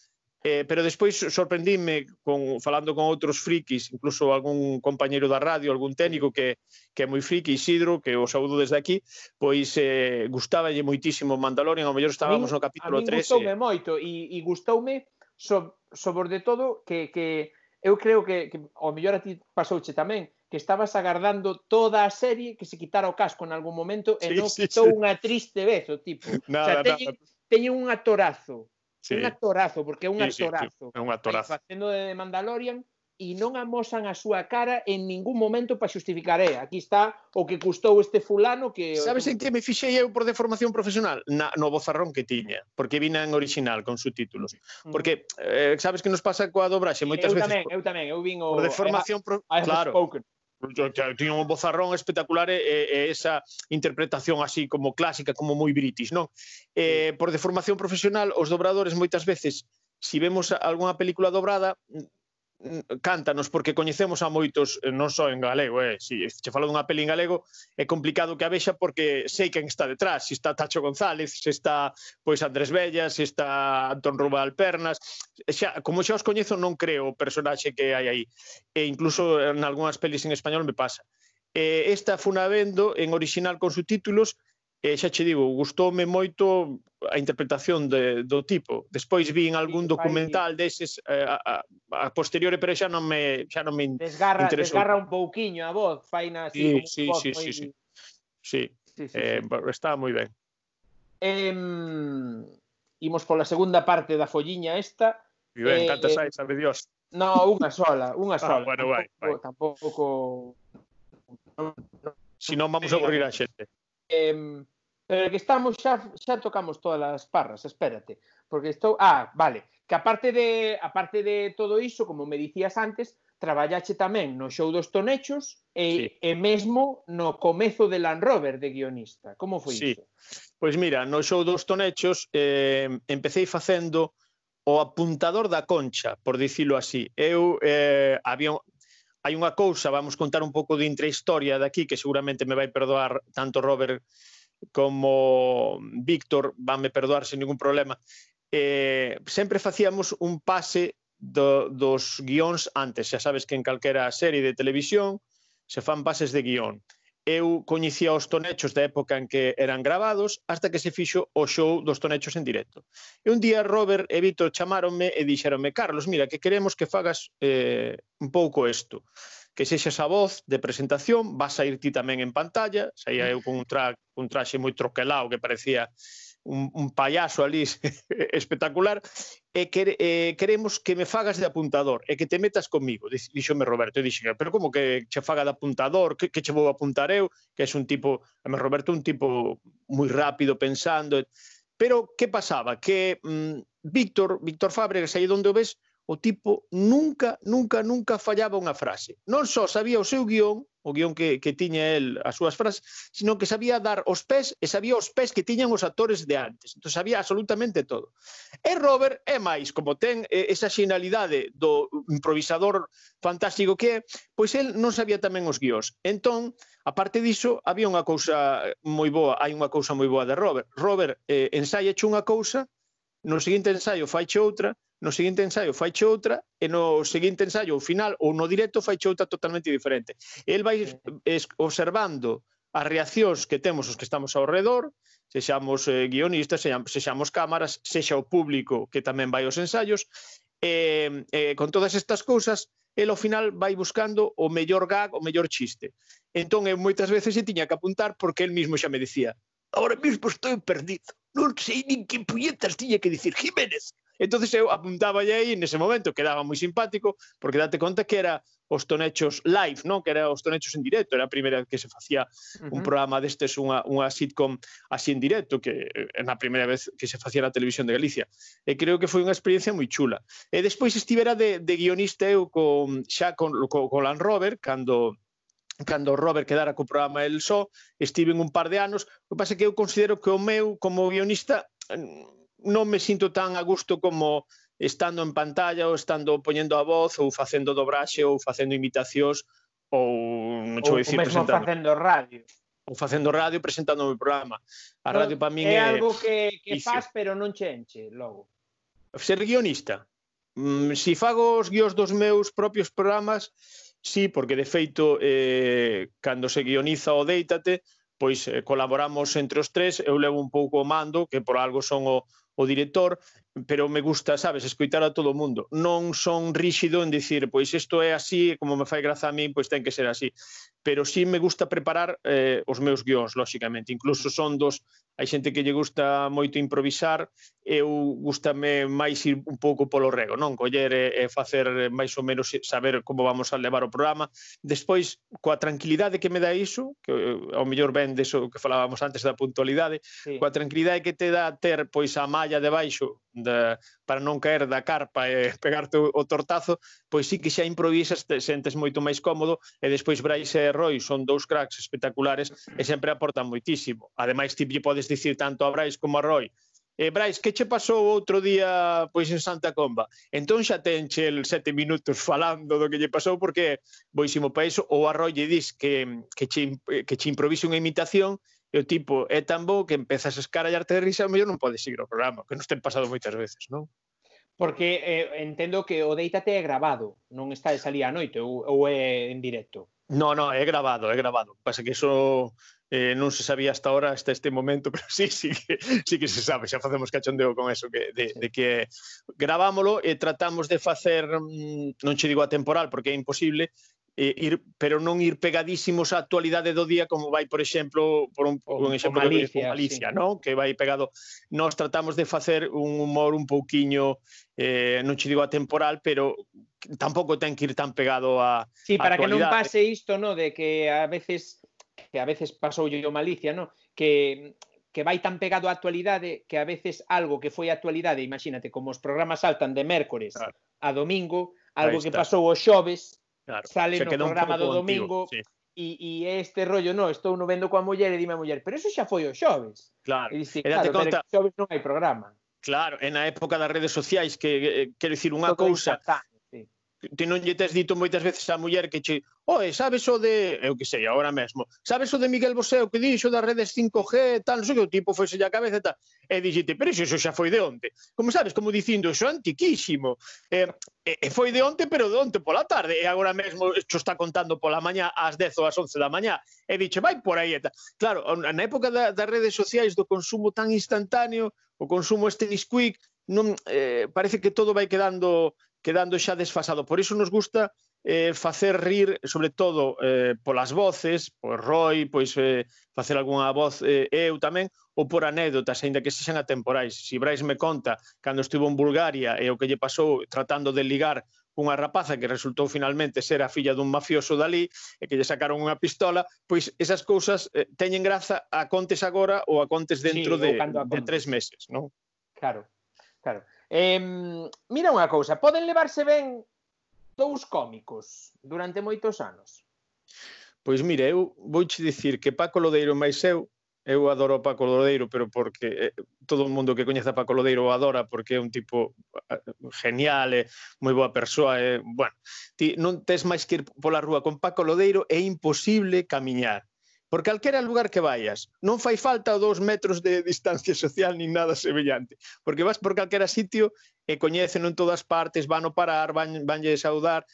Speaker 2: Eh, pero despois sorprendíme con, falando con outros frikis, incluso algún compañeiro da radio, algún técnico que, que é moi friki, Isidro, que o saúdo desde aquí, pois eh, gustáballe moitísimo Mandalorian, ao mellor estábamos min, no capítulo 13. A min
Speaker 1: gustoume moito, e, e gustoume so, sobre todo que, que eu creo que, que ao mellor a ti pasouche tamén, que estabas agardando toda a serie que se quitara o casco en algún momento sí, e non sí, quitou sí. unha triste vez o tipo. Nada, o sea, teñen, nada. teñen un atorazo sí. un actorazo, porque é un sí, actorazo. Sí, sí,
Speaker 2: é un actorazo.
Speaker 1: Facendo de Mandalorian e non amosan a súa cara en ningún momento para xustificar, eh, aquí está o que custou este fulano que...
Speaker 2: Sabes en que me fixei eu por deformación profesional? Na, no bozarrón que tiña, porque vina en original con subtítulos. Mm. Porque, eh, sabes que nos pasa coa dobraxe moitas
Speaker 1: eu
Speaker 2: veces...
Speaker 1: Tamén, eu tamén, eu vin o...
Speaker 2: Por deformación... Pro... Claro. Spoken tiña un bozarrón espectacular e, e esa interpretación así como clásica, como moi british, non? Eh, por deformación profesional, os dobradores moitas veces, se si vemos algunha película dobrada, cántanos porque coñecemos a moitos eh, non só en galego, eh, si che falo dunha peli en galego é complicado que a vexa porque sei quen está detrás, se está Tacho González, se está pois Andrés Bella, se está Antón Rubal Pernas, xa como xa os coñezo non creo o personaxe que hai aí. E incluso en algunhas pelis en español me pasa. Eh, esta funa vendo en original con subtítulos e xa che digo, gustoume moito a interpretación de, do tipo. Despois vin algún documental deses eh, a, a, a posteriore, pero xa non me xa non me
Speaker 1: desgarra, interesou. Desgarra un pouquiño a voz, faina así sí, como
Speaker 2: sí,
Speaker 1: voz,
Speaker 2: sí, sí, sí, sí. Sí, sí, eh, sí. está moi ben.
Speaker 1: Eh, imos pola segunda parte da folliña esta.
Speaker 2: E ben, eh, cantas hai, sabe Dios.
Speaker 1: No, unha sola, unha ah, sola.
Speaker 2: Ah, bueno, vai, vai.
Speaker 1: Tampouco... tampouco...
Speaker 2: Si non, vamos a aburrir a xente.
Speaker 1: Eh, Pero que estamos xa xa tocamos todas as parras, espérate, porque estou ah, vale, que aparte de aparte de todo iso, como me dicías antes, traballache tamén no show dos Tonechos e, sí. e mesmo no comezo de Land Rover de guionista. Como foi
Speaker 2: sí.
Speaker 1: iso?
Speaker 2: Pois mira, no show dos Tonechos eh, empecéi facendo o apuntador da concha, por dicilo así. Eu eh, había hai unha cousa, vamos contar un pouco de intrahistoria daqui que seguramente me vai perdoar tanto Robert como Víctor, vanme perdoar sen ningún problema, eh, sempre facíamos un pase do, dos guións antes. Xa sabes que en calquera serie de televisión se fan pases de guión. Eu coñecía os tonechos da época en que eran gravados hasta que se fixo o show dos tonechos en directo. E un día Robert e Vito chamáronme e dixeronme Carlos, mira, que queremos que fagas eh, un pouco isto que sexas a voz de presentación, vas a ir ti tamén en pantalla, saía eu con un, tra un traxe moi troquelado que parecía un, un payaso ali [LAUGHS] espectacular, e que, eh, queremos que me fagas de apuntador, e que te metas comigo, dixome Roberto, e dixen, pero como que che faga de apuntador, que, que che vou apuntar eu, que é un tipo, a me Roberto un tipo moi rápido pensando, pero que pasaba? Que mm, Víctor, Víctor Fábregas, aí onde o ves, o tipo nunca, nunca, nunca fallaba unha frase. Non só sabía o seu guión, o guión que, que tiña el as súas frases, sino que sabía dar os pés e sabía os pés que tiñan os actores de antes. Entón sabía absolutamente todo. E Robert é máis, como ten esa xinalidade do improvisador fantástico que é, pois el non sabía tamén os guións. Entón, a parte diso, había unha cousa moi boa, hai unha cousa moi boa de Robert. Robert eh, ensaia unha cousa, no seguinte ensaio faiche outra, no seguinte ensaio faiche outra e no seguinte ensaio ao final ou no directo faiche outra totalmente diferente. El vai observando as reaccións que temos os que estamos ao redor, sexamos eh, guionistas, sexamos cámaras, sexa o público que tamén vai aos ensaios, e, eh, eh, con todas estas cousas, el ao final vai buscando o mellor gag, o mellor chiste. Entón, eu moitas veces se tiña que apuntar porque el mismo xa me decía, ahora mismo estou perdido, non sei nin que puñetas tiña que dicir, Jiménez, entonces eu apuntaba aí nese momento, quedaba moi simpático, porque date conta que era os tonechos live, non? Que era os tonechos en directo, era a primeira vez que se facía uh -huh. un programa destes, unha, unha sitcom así en directo, que eh, era a primeira vez que se facía na televisión de Galicia. E creo que foi unha experiencia moi chula. E despois estivera de, de guionista eu con, xa con, con, con Lan Robert, cando cando Robert quedara co programa El Só, estive un par de anos, o que pasa que eu considero que o meu como guionista non me sinto tan a gusto como estando en pantalla ou estando poñendo a voz ou facendo dobraxe ou facendo imitacións ou
Speaker 1: non chou dicir presentando. facendo radio.
Speaker 2: Ou facendo radio presentando o meu programa. A radio para min
Speaker 1: é, é algo que que vicio. faz pero non che enche logo.
Speaker 2: Ser guionista. Mm, si fago os guións dos meus propios programas, sí, porque de feito eh cando se guioniza o Déitate, pois eh, colaboramos entre os tres, eu levo un pouco o mando, que por algo son o o director, pero me gusta, sabes, escoitar a todo o mundo. Non son ríxido en dicir, pois isto é así, como me fai graza a mí, pois ten que ser así. Pero sí me gusta preparar eh, os meus guións, lóxicamente. Incluso son dos, hai xente que lle gusta moito improvisar, eu gustame máis ir un pouco polo rego, non? Coller e, e facer máis ou menos saber como vamos a levar o programa. Despois, coa tranquilidade que me dá iso, que eh, ao mellor ben deso que falábamos antes da puntualidade, sí. coa tranquilidade que te dá ter pois a má malla debaixo de, para non caer da carpa e [LAUGHS] pegarte o, o tortazo, pois sí que xa improvisas, te sentes moito máis cómodo e despois Brais e Roy son dous cracks espectaculares e sempre aportan moitísimo. Ademais, ti lle podes dicir tanto a Brais como a Roy eh, Brais, que che pasou outro día pois en Santa Comba? Entón xa tenche el sete minutos [LAUGHS] falando do que lle pasou porque boísimo iso. o lle dis que, que, che, que che improvise unha imitación E o tipo é tan bo que empezas a escarallarte de risa, o mellor non podes seguir o programa, que nos ten pasado moitas veces, non?
Speaker 1: Porque eh, entendo que o Deítate é grabado, non está de salida a noite ou, ou é en directo.
Speaker 2: No, no, é grabado, é grabado. Pasa que iso eh, non se sabía hasta ahora, hasta este momento, [LAUGHS] pero sí, sí que, sí que se sabe, xa facemos cachondeo con eso, que, de, sí. de que gravámolo e tratamos de facer, mm, non che digo a temporal, porque é imposible, ir, pero non ir pegadísimos á actualidade do día como vai, por exemplo, por un, por un exemplo
Speaker 1: Malicia,
Speaker 2: Galicia, sí. non? que vai pegado. Nós tratamos de facer un humor un pouquiño eh, non che digo atemporal, pero tampouco ten que ir tan pegado a
Speaker 1: Sí, para a que non pase isto, no, de que a veces que a veces pasou yo malicia, no, que que vai tan pegado á actualidade que a veces algo que foi actualidade, imagínate, como os programas saltan de mércores claro. a domingo, algo que pasou o xoves, Claro, sale no programa do domingo sí. e, e este rollo, no, estou no vendo coa muller e dime a muller, pero eso xa foi o xoves.
Speaker 2: Claro,
Speaker 1: e dice, e date claro, conta... pero xoves non hai programa.
Speaker 2: Claro, e na época das redes sociais que eh, quero dicir unha cousa, impactante ti non lle tes dito moitas veces á muller que che, oe, sabes o de, eu que sei, agora mesmo, sabes o de Miguel Bosé, o que dixo das redes 5G, tal, non sei que o tipo foi a cabeza e tal, e dixite, pero iso xa foi de onte. Como sabes, como dicindo, iso é antiquísimo. Eh, e, e, foi de onte, pero de onte pola tarde, e agora mesmo xo está contando pola mañá ás 10 ou ás 11 da mañá, e dixe, vai por aí e tal. Claro, na época da, das redes sociais, do consumo tan instantáneo, o consumo este Nesquik, non, eh, parece que todo vai quedando quedando xa desfasado. Por iso nos gusta eh, facer rir, sobre todo, eh, polas voces, pois Roy, pois eh, facer algunha voz eh, eu tamén, ou por anécdotas, aínda que sexan atemporais. Si Brais me conta, cando estivo en Bulgaria e o que lle pasou tratando de ligar cunha rapaza que resultou finalmente ser a filla dun mafioso dali e que lle sacaron unha pistola, pois esas cousas eh, teñen graza a contes agora ou a contes dentro sí, de, de tres meses, non?
Speaker 1: Claro, claro. Eh, mira unha cousa, poden levarse ben dous cómicos durante moitos anos?
Speaker 2: Pois mire, eu vouche dicir que Paco Lodeiro máis eu, eu adoro a Paco Lodeiro, pero porque eh, todo o mundo que coñece a Paco Lodeiro o adora porque é un tipo eh, genial, é moi boa persoa, e, bueno, ti non tes máis que ir pola rúa con Paco Lodeiro é imposible camiñar Por calquera lugar que vayas, non fai falta dous metros de distancia social nin nada semellante, porque vas por calquera sitio e coñecen en todas partes, van a parar, van, vanlle saudar,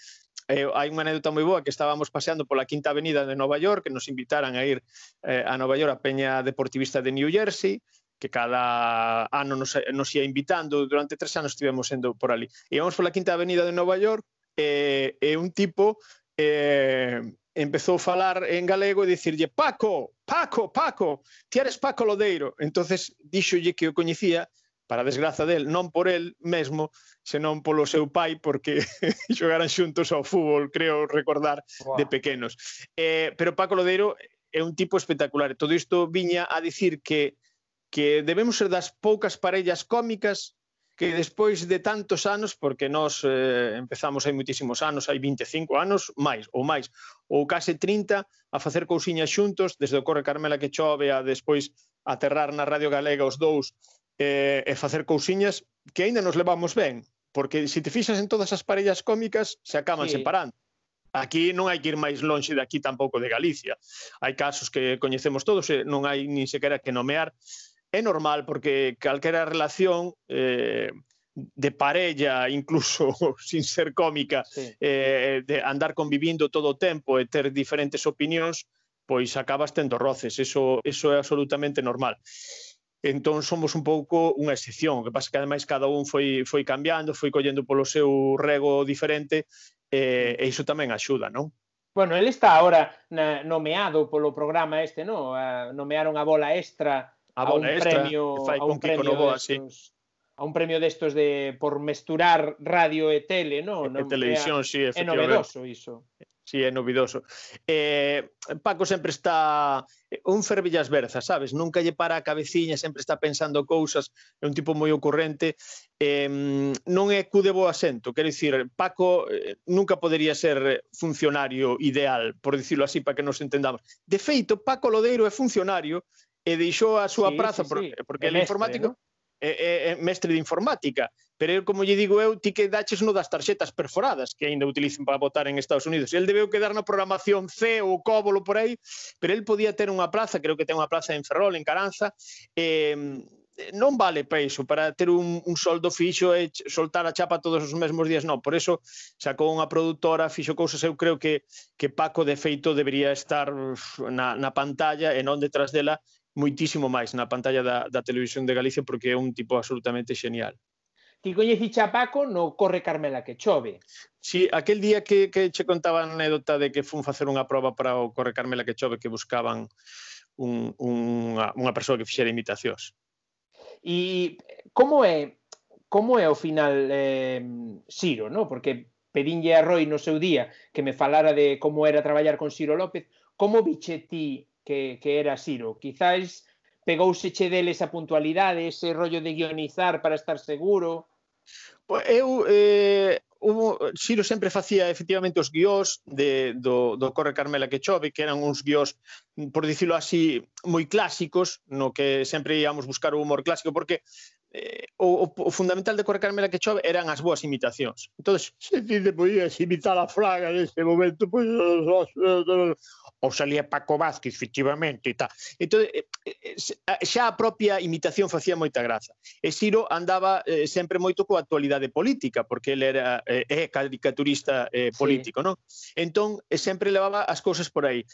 Speaker 2: eh, hai unha anécdota moi boa que estábamos paseando pola Quinta Avenida de Nova York, que nos invitaran a ir eh, a Nova York a Peña Deportivista de New Jersey, que cada ano nos, nos ia invitando, durante tres anos estivemos sendo por ali. E pola Quinta Avenida de Nova York, e, eh, e un tipo eh, empezou a falar en galego e dicirlle Paco, Paco, Paco, ti eres Paco Lodeiro. entonces díxolle que o coñecía, para a desgraza del, non por el mesmo, senón polo seu pai, porque [LAUGHS] xogaran xuntos ao fútbol, creo recordar, wow. de pequenos. Eh, pero Paco Lodeiro é un tipo espectacular. Todo isto viña a dicir que que debemos ser das poucas parellas cómicas que despois de tantos anos, porque nós eh, empezamos hai muitísimos anos, hai 25 anos, máis ou máis, ou case 30, a facer cousiñas xuntos, desde o Corre Carmela que chove a despois aterrar na Radio Galega os dous eh, e facer cousiñas que aínda nos levamos ben, porque se te fixas en todas as parellas cómicas se acaban sí. separando. Aquí non hai que ir máis lonxe de aquí tampouco de Galicia. Hai casos que coñecemos todos e non hai nin sequera que nomear é normal porque calquera relación eh, de parella, incluso [LAUGHS] sin ser cómica, sí. eh, de andar convivindo todo o tempo e ter diferentes opinións, pois acabas tendo roces, eso, eso é absolutamente normal. Entón somos un pouco unha excepción, que pasa que ademais cada un foi, foi cambiando, foi collendo polo seu rego diferente, eh, e iso tamén axuda, non?
Speaker 1: Bueno, ele está agora na, nomeado polo programa este, non? A, nomearon a bola extra Ah,
Speaker 2: a, a un extra, premio,
Speaker 1: fai a un con premio Kiko Novoa, destos, sí. a un premio destos de por mesturar radio e tele, non?
Speaker 2: E non televisión, si, sí,
Speaker 1: É novedoso iso.
Speaker 2: Sí, é novidoso. Eh, Paco sempre está un fervillas berzas, sabes? Nunca lle para a cabeciña, sempre está pensando cousas, é un tipo moi ocurrente. Eh, non é cu de bo asento, quero dicir, Paco eh, nunca podería ser funcionario ideal, por dicirlo así, para que nos entendamos. De feito, Paco Lodeiro é funcionario, e deixou a súa sí, praza sí, por, sí. porque el, informático ¿no? é, é mestre de informática, pero eu, como lle digo eu, ti que daches no das tarxetas perforadas que aínda utilizan para votar en Estados Unidos. El debeu quedar na programación C ou Cóbolo por aí, pero el podía ter unha plaza, creo que ten unha plaza en Ferrol, en Caranza, eh, non vale para iso, para ter un, un soldo fixo e soltar a chapa todos os mesmos días, non. Por eso sacou unha produtora, fixo cousas, eu creo que, que Paco, de feito, debería estar na, na pantalla e non detrás dela, moitísimo máis na pantalla da, da televisión de Galicia porque é un tipo absolutamente genial.
Speaker 1: Ti coñeciche a Paco no Corre Carmela que chove.
Speaker 2: Si, sí, aquel día que, que che contaba a anécdota de que fun facer unha proba para o Corre Carmela que chove que buscaban un, unha, unha persoa que fixera imitacións.
Speaker 1: E como é como é o final eh, Siro, no? Porque pedinlle a Roy no seu día que me falara de como era traballar con Siro López, como biche ti que, que era Siro. Quizáis pegouseche deles a puntualidade, ese rollo de guionizar para estar seguro?
Speaker 2: Pois eu eh, hubo, Xiro sempre facía efectivamente os guións de, do, do Corre Carmela que chove, que eran uns guións, por dicilo así, moi clásicos, no que sempre íamos buscar o humor clásico, porque eh, o, o, o fundamental de Corre Carmela que chove eran as boas imitacións. Entón, se ti te podías imitar a Fraga neste momento, pois... os, ou salía Paco Vázquez, efectivamente, e tal. Entón, eh, eh, xa a propia imitación facía moita graza. E Ciro andaba eh, sempre moito coa actualidade política, porque ele era eh, é caricaturista eh, político, sí. non? Entón, eh, sempre levaba as cousas por aí.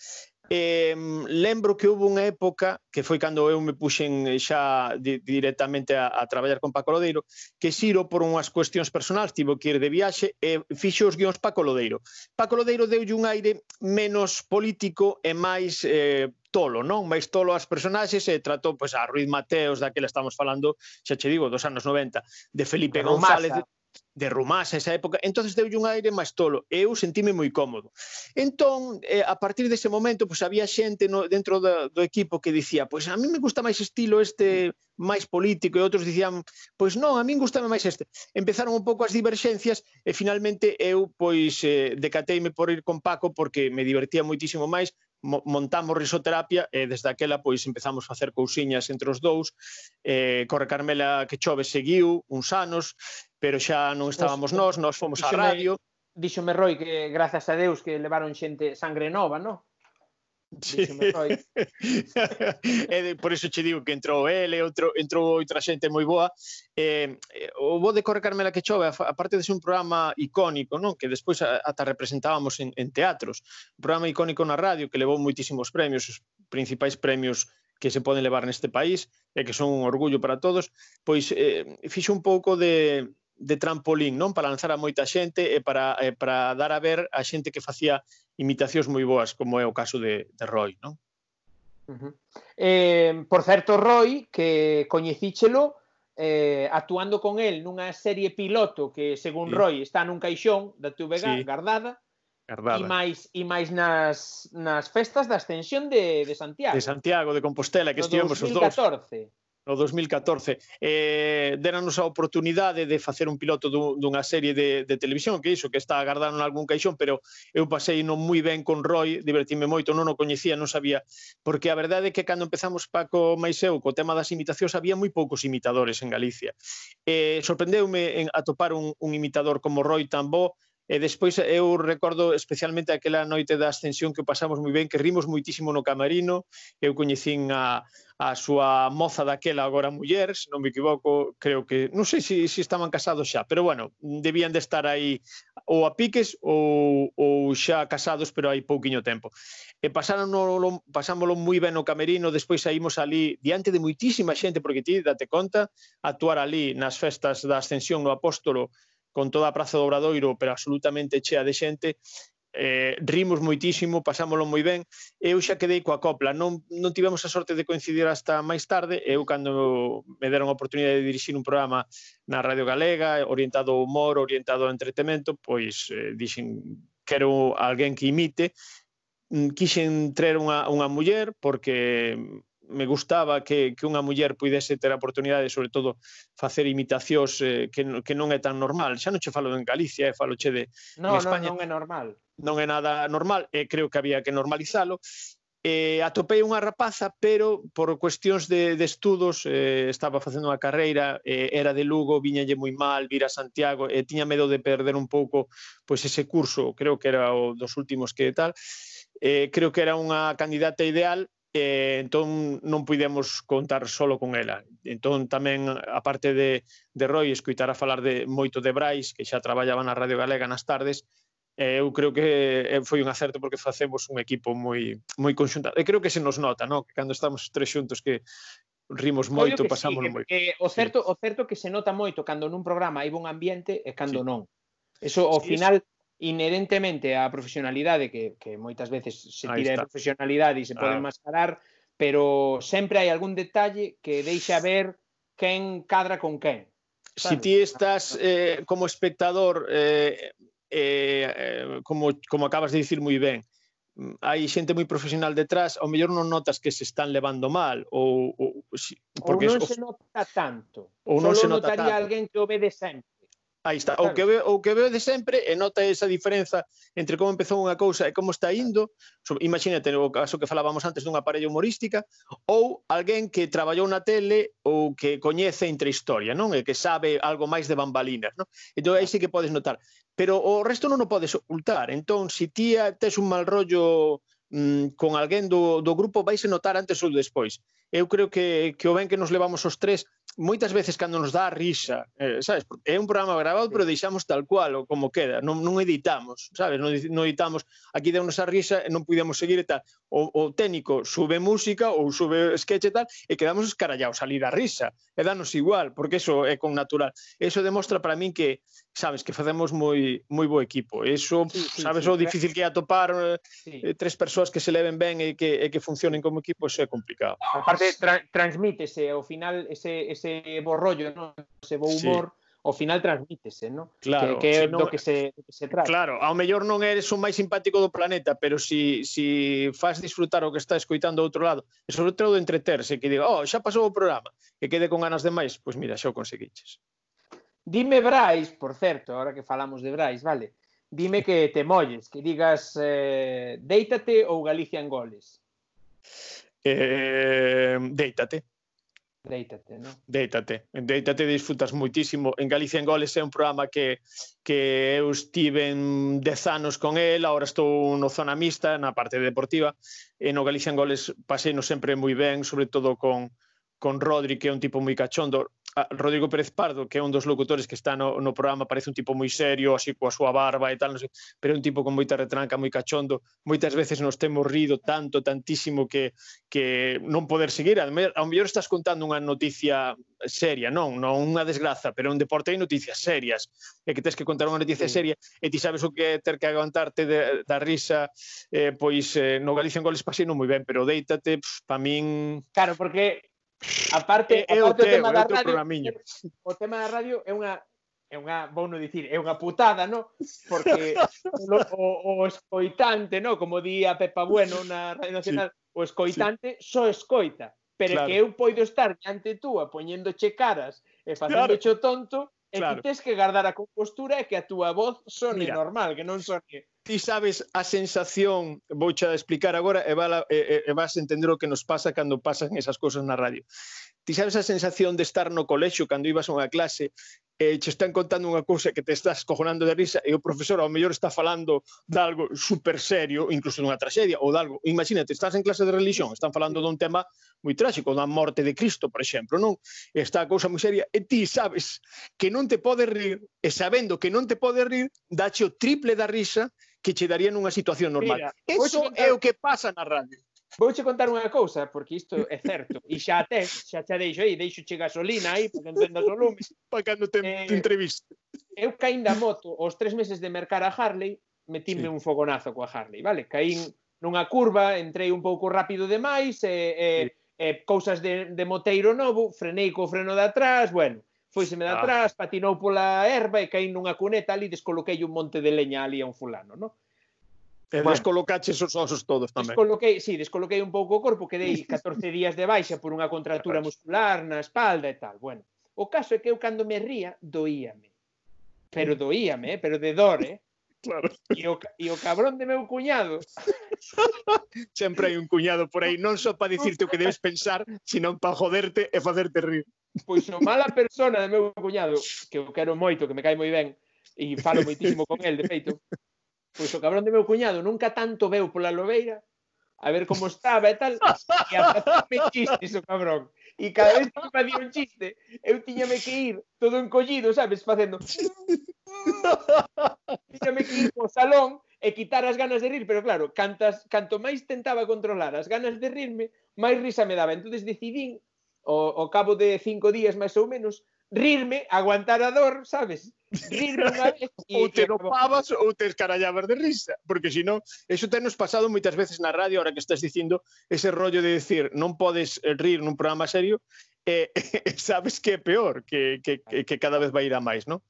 Speaker 2: Eh, lembro que houve unha época, que foi cando eu me puxen eh, xa di, directamente a, a traballar con Paco Lodeiro, que Xiro por unhas cuestións personais tivo que ir de viaxe e fixo os guións Paco Lodeiro. Paco Lodeiro deulle un aire menos político e máis eh, tolo, non? Mais tolo as personaxes e tratou pois, a Ruiz Mateos, daquela estamos falando, xa che digo, dos anos 90, de Felipe Pero González de Rumás esa época, entonces deulle un aire máis tolo. Eu sentime moi cómodo. Entón, eh, a partir dese momento, pois había xente no, dentro do, do equipo que dicía, pois a mí me gusta máis estilo este máis político, e outros dicían, pois non, a mí gustame máis este. Empezaron un pouco as diverxencias e finalmente eu pois eh, decateime por ir con Paco porque me divertía moitísimo máis, montamos risoterapia e desde aquela pois empezamos a facer cousiñas entre os dous. Eh, Corre Carmela que chove seguiu uns anos pero xa non estábamos nós, nós fomos á radio.
Speaker 1: Díxome Roy que grazas a Deus que levaron xente sangre nova, non?
Speaker 2: Sí. [LAUGHS] e de, por iso che digo que entrou ele, outro, entrou outra xente moi boa. Eh, o bo de Corre Carmela que chove, aparte de ser un programa icónico, non? que despois ata representábamos en, en teatros, un programa icónico na radio que levou moitísimos premios, os principais premios que se poden levar neste país e que son un orgullo para todos, pois eh, fixo un pouco de, de trampolín, non? Para lanzar a moita xente e para, e para dar a ver a xente que facía imitacións moi boas, como é o caso de, de Roy, non?
Speaker 1: Uh -huh. eh, por certo, Roy, que coñecíchelo eh, actuando con el nunha serie piloto que, según sí. Roy, está nun caixón da TVG sí. guardada, Guardada. E máis e máis nas nas festas da Ascensión de de Santiago.
Speaker 2: De Santiago de Compostela que no estivemos os dous no 2014 eh, deranos a oportunidade de facer un piloto dunha serie de, de televisión que iso, que está agardando en algún caixón pero eu pasei non moi ben con Roy divertime moito, non o coñecía, non sabía. Porque a verdade é que cando empezamos Paco máis eu, co tema das imitacións había moi poucos imitadores en Galicia. Eh, sorprendeume en atopar un, un imitador como Roy tan bo E despois eu recordo especialmente aquela noite da ascensión que pasamos moi ben, que rimos moitísimo no camarino. Eu coñecín a, a súa moza daquela, agora muller, se non me equivoco, creo que, non sei se, se estaban casados xa, pero bueno, debían de estar aí ou a piques ou, ou xa casados, pero hai pouquiño tempo. E pasaron, pasámolo moi ben no camerino, despois saímos ali diante de moitísima xente, porque ti date conta, actuar ali nas festas da ascensión no apóstolo, con toda a Praza do Obradoiro, pero absolutamente chea de xente, eh, rimos moitísimo, pasámolo moi ben, eu xa quedei coa copla, non, non tivemos a sorte de coincidir hasta máis tarde, eu cando me deron a oportunidade de dirixir un programa na Radio Galega, orientado ao humor, orientado ao entretemento, pois eh, dixen, quero alguén que imite, mm, quixen traer unha, unha muller, porque me gustaba que, que unha muller puidese ter a oportunidade, sobre todo, facer imitacións eh, que, que non é tan normal. Xa non che falo en Galicia, eh, falo che de
Speaker 1: no,
Speaker 2: en España.
Speaker 1: Non, non é normal.
Speaker 2: Non é nada normal, e eh, creo que había que normalizalo. Eh, atopei unha rapaza, pero por cuestións de, de estudos eh, estaba facendo unha carreira, eh, era de Lugo, viñalle moi mal, vir a Santiago, e eh, tiña medo de perder un pouco pois ese curso, creo que era o dos últimos que tal. Eh, creo que era unha candidata ideal, eh, entón non puidemos contar solo con ela. Entón tamén, a parte de, de Roy, escuitar a falar de moito de Brais, que xa traballaba na Radio Galega nas tardes, eh, eu creo que foi un acerto porque facemos un equipo moi moi conxuntado. E creo que se nos nota, no? que cando estamos tres xuntos que rimos moito, pasámoslo sí, moi.
Speaker 1: Que, o certo, sí. o certo que se nota moito cando nun programa hai bon ambiente e cando sí. non. Eso ao sí, final inherentemente á profesionalidade que, que moitas veces se tira de profesionalidade e se pode ah. enmascarar, pero sempre hai algún detalle que deixa ver quen cadra con quen.
Speaker 2: Si ti estás eh, como espectador, eh, eh, como, como acabas de dicir moi ben, hai xente moi profesional detrás, ao mellor non notas que se están levando mal ou, ou, si,
Speaker 1: porque ou non
Speaker 2: es,
Speaker 1: se nota tanto.
Speaker 2: Ou non
Speaker 1: Solo
Speaker 2: se nota
Speaker 1: notaría
Speaker 2: tanto.
Speaker 1: alguén que o ve de sempre.
Speaker 2: Aí está, claro. o que veo, o que veo de sempre e nota esa diferenza entre como empezou unha cousa e como está indo. So, imagínate o caso que falábamos antes dunha parella humorística ou alguén que traballou na tele ou que coñece entre historia, non? E que sabe algo máis de bambalinas, non? Entón aí sí que podes notar, pero o resto non o podes ocultar. Entón, se si ti tes un mal rollo mm, con alguén do, do grupo, vais a notar antes ou despois. Eu creo que, que o ben que nos levamos os tres moitas veces cando nos dá a risa, eh, sabes, é un programa grabado, pero deixamos tal cual ou como queda, non, non editamos, sabes, non, non editamos, aquí deu-nos a risa e non podemos seguir e tal. O, o técnico sube música ou sube sketch e tal, e quedamos escarallados ali da risa, e danos igual, porque eso é con natural. Eso demostra para min que, sabes, que facemos moi moi bo equipo. Eso, sí, sí, sabes, sí, o difícil que é atopar sí. Eh, tres persoas que se leven ben e que, e que funcionen como equipo, eso é complicado.
Speaker 1: Aparte, tra transmítese ao final ese, ese ese bo rollo, ¿no? ese bo humor, sí. ao final transmítese, ¿no?
Speaker 2: Claro,
Speaker 1: que, que é do que se, do que se trata.
Speaker 2: Claro, ao mellor non eres o máis simpático do planeta, pero si, si faz disfrutar o que está escoitando do outro lado, e sobre todo entreterse, que diga, oh, xa pasou o programa, que quede con ganas de máis, pois mira, xa o conseguiches.
Speaker 1: Dime Brais, por certo, ahora que falamos de Brais, vale, dime que te molles, que digas eh, Deítate ou Galicia en goles?
Speaker 2: Eh, deítate.
Speaker 1: Déitate, non?
Speaker 2: Déitate, déitate, disfrutas moitísimo. En Galicia en Goles é un programa que, que eu estiven dez anos con el, agora estou no zona mista, na parte deportiva, e no Galicia en Goles pasei no sempre moi ben, sobre todo con, con Rodri, que é un tipo moi cachondo. Ah, Rodrigo Pérez Pardo, que é un dos locutores que está no, no programa, parece un tipo moi serio, así coa súa barba e tal, non sei, pero é un tipo con moita retranca, moi cachondo, moitas veces nos temos rido tanto, tantísimo que, que non poder seguir, ao mellor estás contando unha noticia seria, non, non unha desgraza, pero un deporte hai noticias serias, e que tens que contar unha noticia sí. seria, e ti sabes o que é ter que aguantarte de, da risa, eh, pois eh, no Galicia en goles pasino moi ben, pero deítate, para min...
Speaker 1: Claro, porque A parte,
Speaker 2: é,
Speaker 1: aparte
Speaker 2: o,
Speaker 1: tema é da
Speaker 2: radio,
Speaker 1: o tema da radio é unha é unha, vou non dicir, é unha putada, no? Porque [LAUGHS] o, o escoitante, no? Como di a Pepa Bueno na Radio Nacional, sí. o escoitante sí. só escoita. Pero claro. que eu poido estar diante túa poñéndoche caras e facendo claro. tonto, e claro. ti tens que guardar a compostura e que a túa voz sone Mira, normal, que non sone
Speaker 2: ti sabes a sensación, vou xa explicar agora, e, vala, e, e vas entender o que nos pasa cando pasan esas cousas na radio. Ti sabes a sensación de estar no colexo, cando ibas a unha clase, e che están contando unha cousa que te estás cojonando de risa e o profesor ao mellor está falando de algo super serio, incluso dunha tragedia ou de algo. Imagínate, estás en clase de religión, están falando dun tema moi trágico, da morte de Cristo, por exemplo, non? Está a cousa moi seria e ti sabes que non te podes rir e sabendo que non te podes rir, dache o triple da risa que che daría nunha situación normal. Mira, Eso contar... é o que pasa na radio.
Speaker 1: Vouche contar unha cousa, porque isto é certo, e xa te, xa te deixo aí, deixo che gasolina aí, para que entendas o lume. [LAUGHS]
Speaker 2: Para cando te, eh, te entreviste.
Speaker 1: Eu caín da moto, os tres meses de mercar a Harley, metime sí. un fogonazo coa Harley, vale? Caín nunha curva, entrei un pouco rápido demais, e, e, sí. e cousas de, de moteiro novo, frenei co freno de atrás, bueno, foiseme de ah. atrás, patinou pola erva e caí nunha cuneta ali, descoloquei un monte de leña ali a un fulano, non?
Speaker 2: E bueno, descolocaches os osos todos tamén.
Speaker 1: Descoloquei, sí, descoloquei un pouco o corpo, quedei 14 días de baixa por unha contratura muscular na espalda e tal. Bueno, o caso é que eu cando me ría, doíame. Pero doíame, eh, pero de dor, eh?
Speaker 2: Claro.
Speaker 1: E o, e o cabrón de meu cuñado. [LAUGHS]
Speaker 2: Sempre hai un cuñado por aí, non só para dicirte o que debes pensar, sino para joderte e facerte rir.
Speaker 1: Pois o mala persona de meu cuñado, que eu quero moito, que me cae moi ben, e falo moitísimo con el, de feito, pois o cabrón de meu cuñado nunca tanto veu pola lobeira a ver como estaba e tal, e a facerme chistes o cabrón. E cada vez que facía un chiste, eu tiñame que ir todo encollido, sabes, facendo... [LAUGHS] tiñame que ir ao salón e quitar as ganas de rir, pero claro, cantas, canto máis tentaba controlar as ganas de rirme, máis risa me daba. Entón decidín, ao, ao cabo de cinco días máis ou menos, rirme, aguantar a dor, sabes? Rirme unha vez [LAUGHS]
Speaker 2: e, ou te dopabas ou te escarallabas de risa, porque senón, eso tenos pasado moitas veces na radio, ahora que estás dicindo ese rollo de decir, non podes eh, rir nun programa serio, e, eh, [LAUGHS] eh, sabes que é peor, que, que, que cada vez vai ir a máis, non?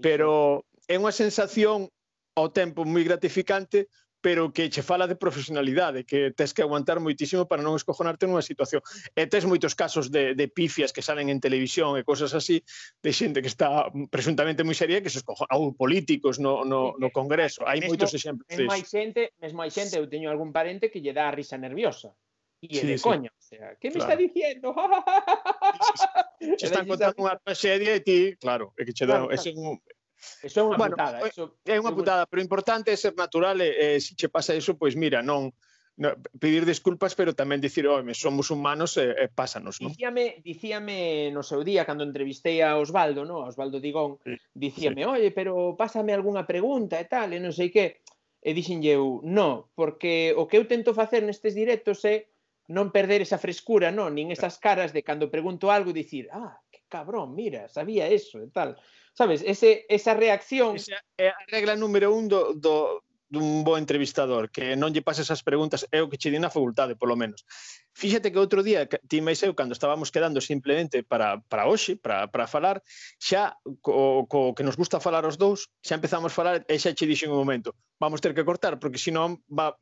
Speaker 2: Pero é unha sensación ao tempo moi gratificante pero que che fala de profesionalidade, que tes que aguantar moitísimo para non escojonarte nunha situación. E tes moitos casos de, de pifias que salen en televisión e cosas así, de xente que está presuntamente moi seria que se escojona, ou políticos no, no, no Congreso. Hai moitos exemplos
Speaker 1: mesmo hai xente, mesmo hai xente, eu teño algún parente que lle dá a risa nerviosa. E sí, de sí. coña, o sea, que me claro. está dicindo?
Speaker 2: Se están contando unha tragedia e ti, claro, é que che dá, claro, claro. un,
Speaker 1: Eso é unha bueno, putada. Eh, eso,
Speaker 2: é unha putada, pero importante é ser natural eh, eh, e, e se che pasa iso, pois mira, non, no, pedir desculpas, pero tamén dicir, home, somos humanos e, e pásanos, non?
Speaker 1: Dicíame, dicíame no seu día, cando entrevistei a Osvaldo, no? a Osvaldo Digón, sí, dicíame, sí. oye, pero pásame algunha pregunta e tal, e non sei que. E dixenlle eu, no, porque o que eu tento facer nestes directos é non perder esa frescura, non, nin esas caras de cando pregunto algo e dicir, ah, que cabrón, mira, sabía eso e tal sabes, ese, esa reacción...
Speaker 2: Esa é a regla número un do, do, dun bo entrevistador, que non lle pases as preguntas, é o que che di na facultade, polo menos. Fíxate que outro día, ti máis eu, cando estábamos quedando simplemente para, para hoxe, para, para falar, xa co, co que nos gusta falar os dous, xa empezamos a falar e xa che dixen un momento, vamos ter que cortar, porque senón va,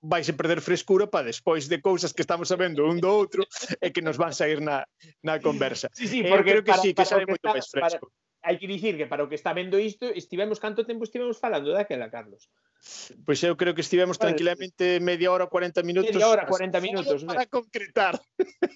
Speaker 2: vaise perder frescura para despois de cousas que estamos sabendo un do outro e que nos van sair na, na conversa.
Speaker 1: Sí, sí, eh, porque
Speaker 2: eh, creo que
Speaker 1: para,
Speaker 2: sí, que sabe moito máis fresco.
Speaker 1: Para, hai que dicir que para o que está vendo isto, estivemos canto tempo estivemos falando daquela, Carlos?
Speaker 2: Pois eu creo que estivemos vale. tranquilamente media hora, 40 minutos.
Speaker 1: Media hora, 40 minutos.
Speaker 2: Para né? concretar.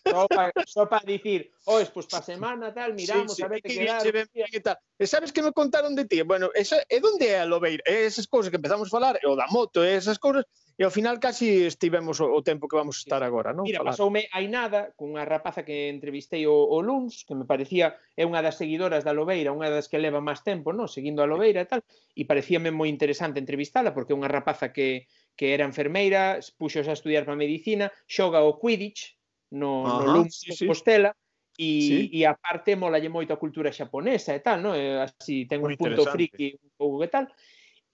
Speaker 1: Só para, só para dicir, ois, pois pues, para semana tal, miramos, sí, sí, a ver que quedar. Ben,
Speaker 2: ben, que tal. E sabes que me contaron de ti? Bueno, esa, é donde é a Lobeira? É esas cousas que empezamos a falar, o da moto, é esas cousas, E ao final casi estivemos o, o tempo que vamos estar agora, non?
Speaker 1: Mira, pasoume hai nada cunha rapaza que entrevistei o, o Luns, que me parecía é unha das seguidoras da Lobeira, unha das que leva máis tempo, non? Seguindo a Lobeira e tal, e parecíame moi interesante entrevistala porque é unha rapaza que que era enfermeira, puxos a estudiar para medicina, xoga o Quidditch no, Ajá, no Luns sí, sí. Compostela, E, sí. e a parte molalle moito a cultura xaponesa e tal, non? Así ten un punto friki un pouco que tal.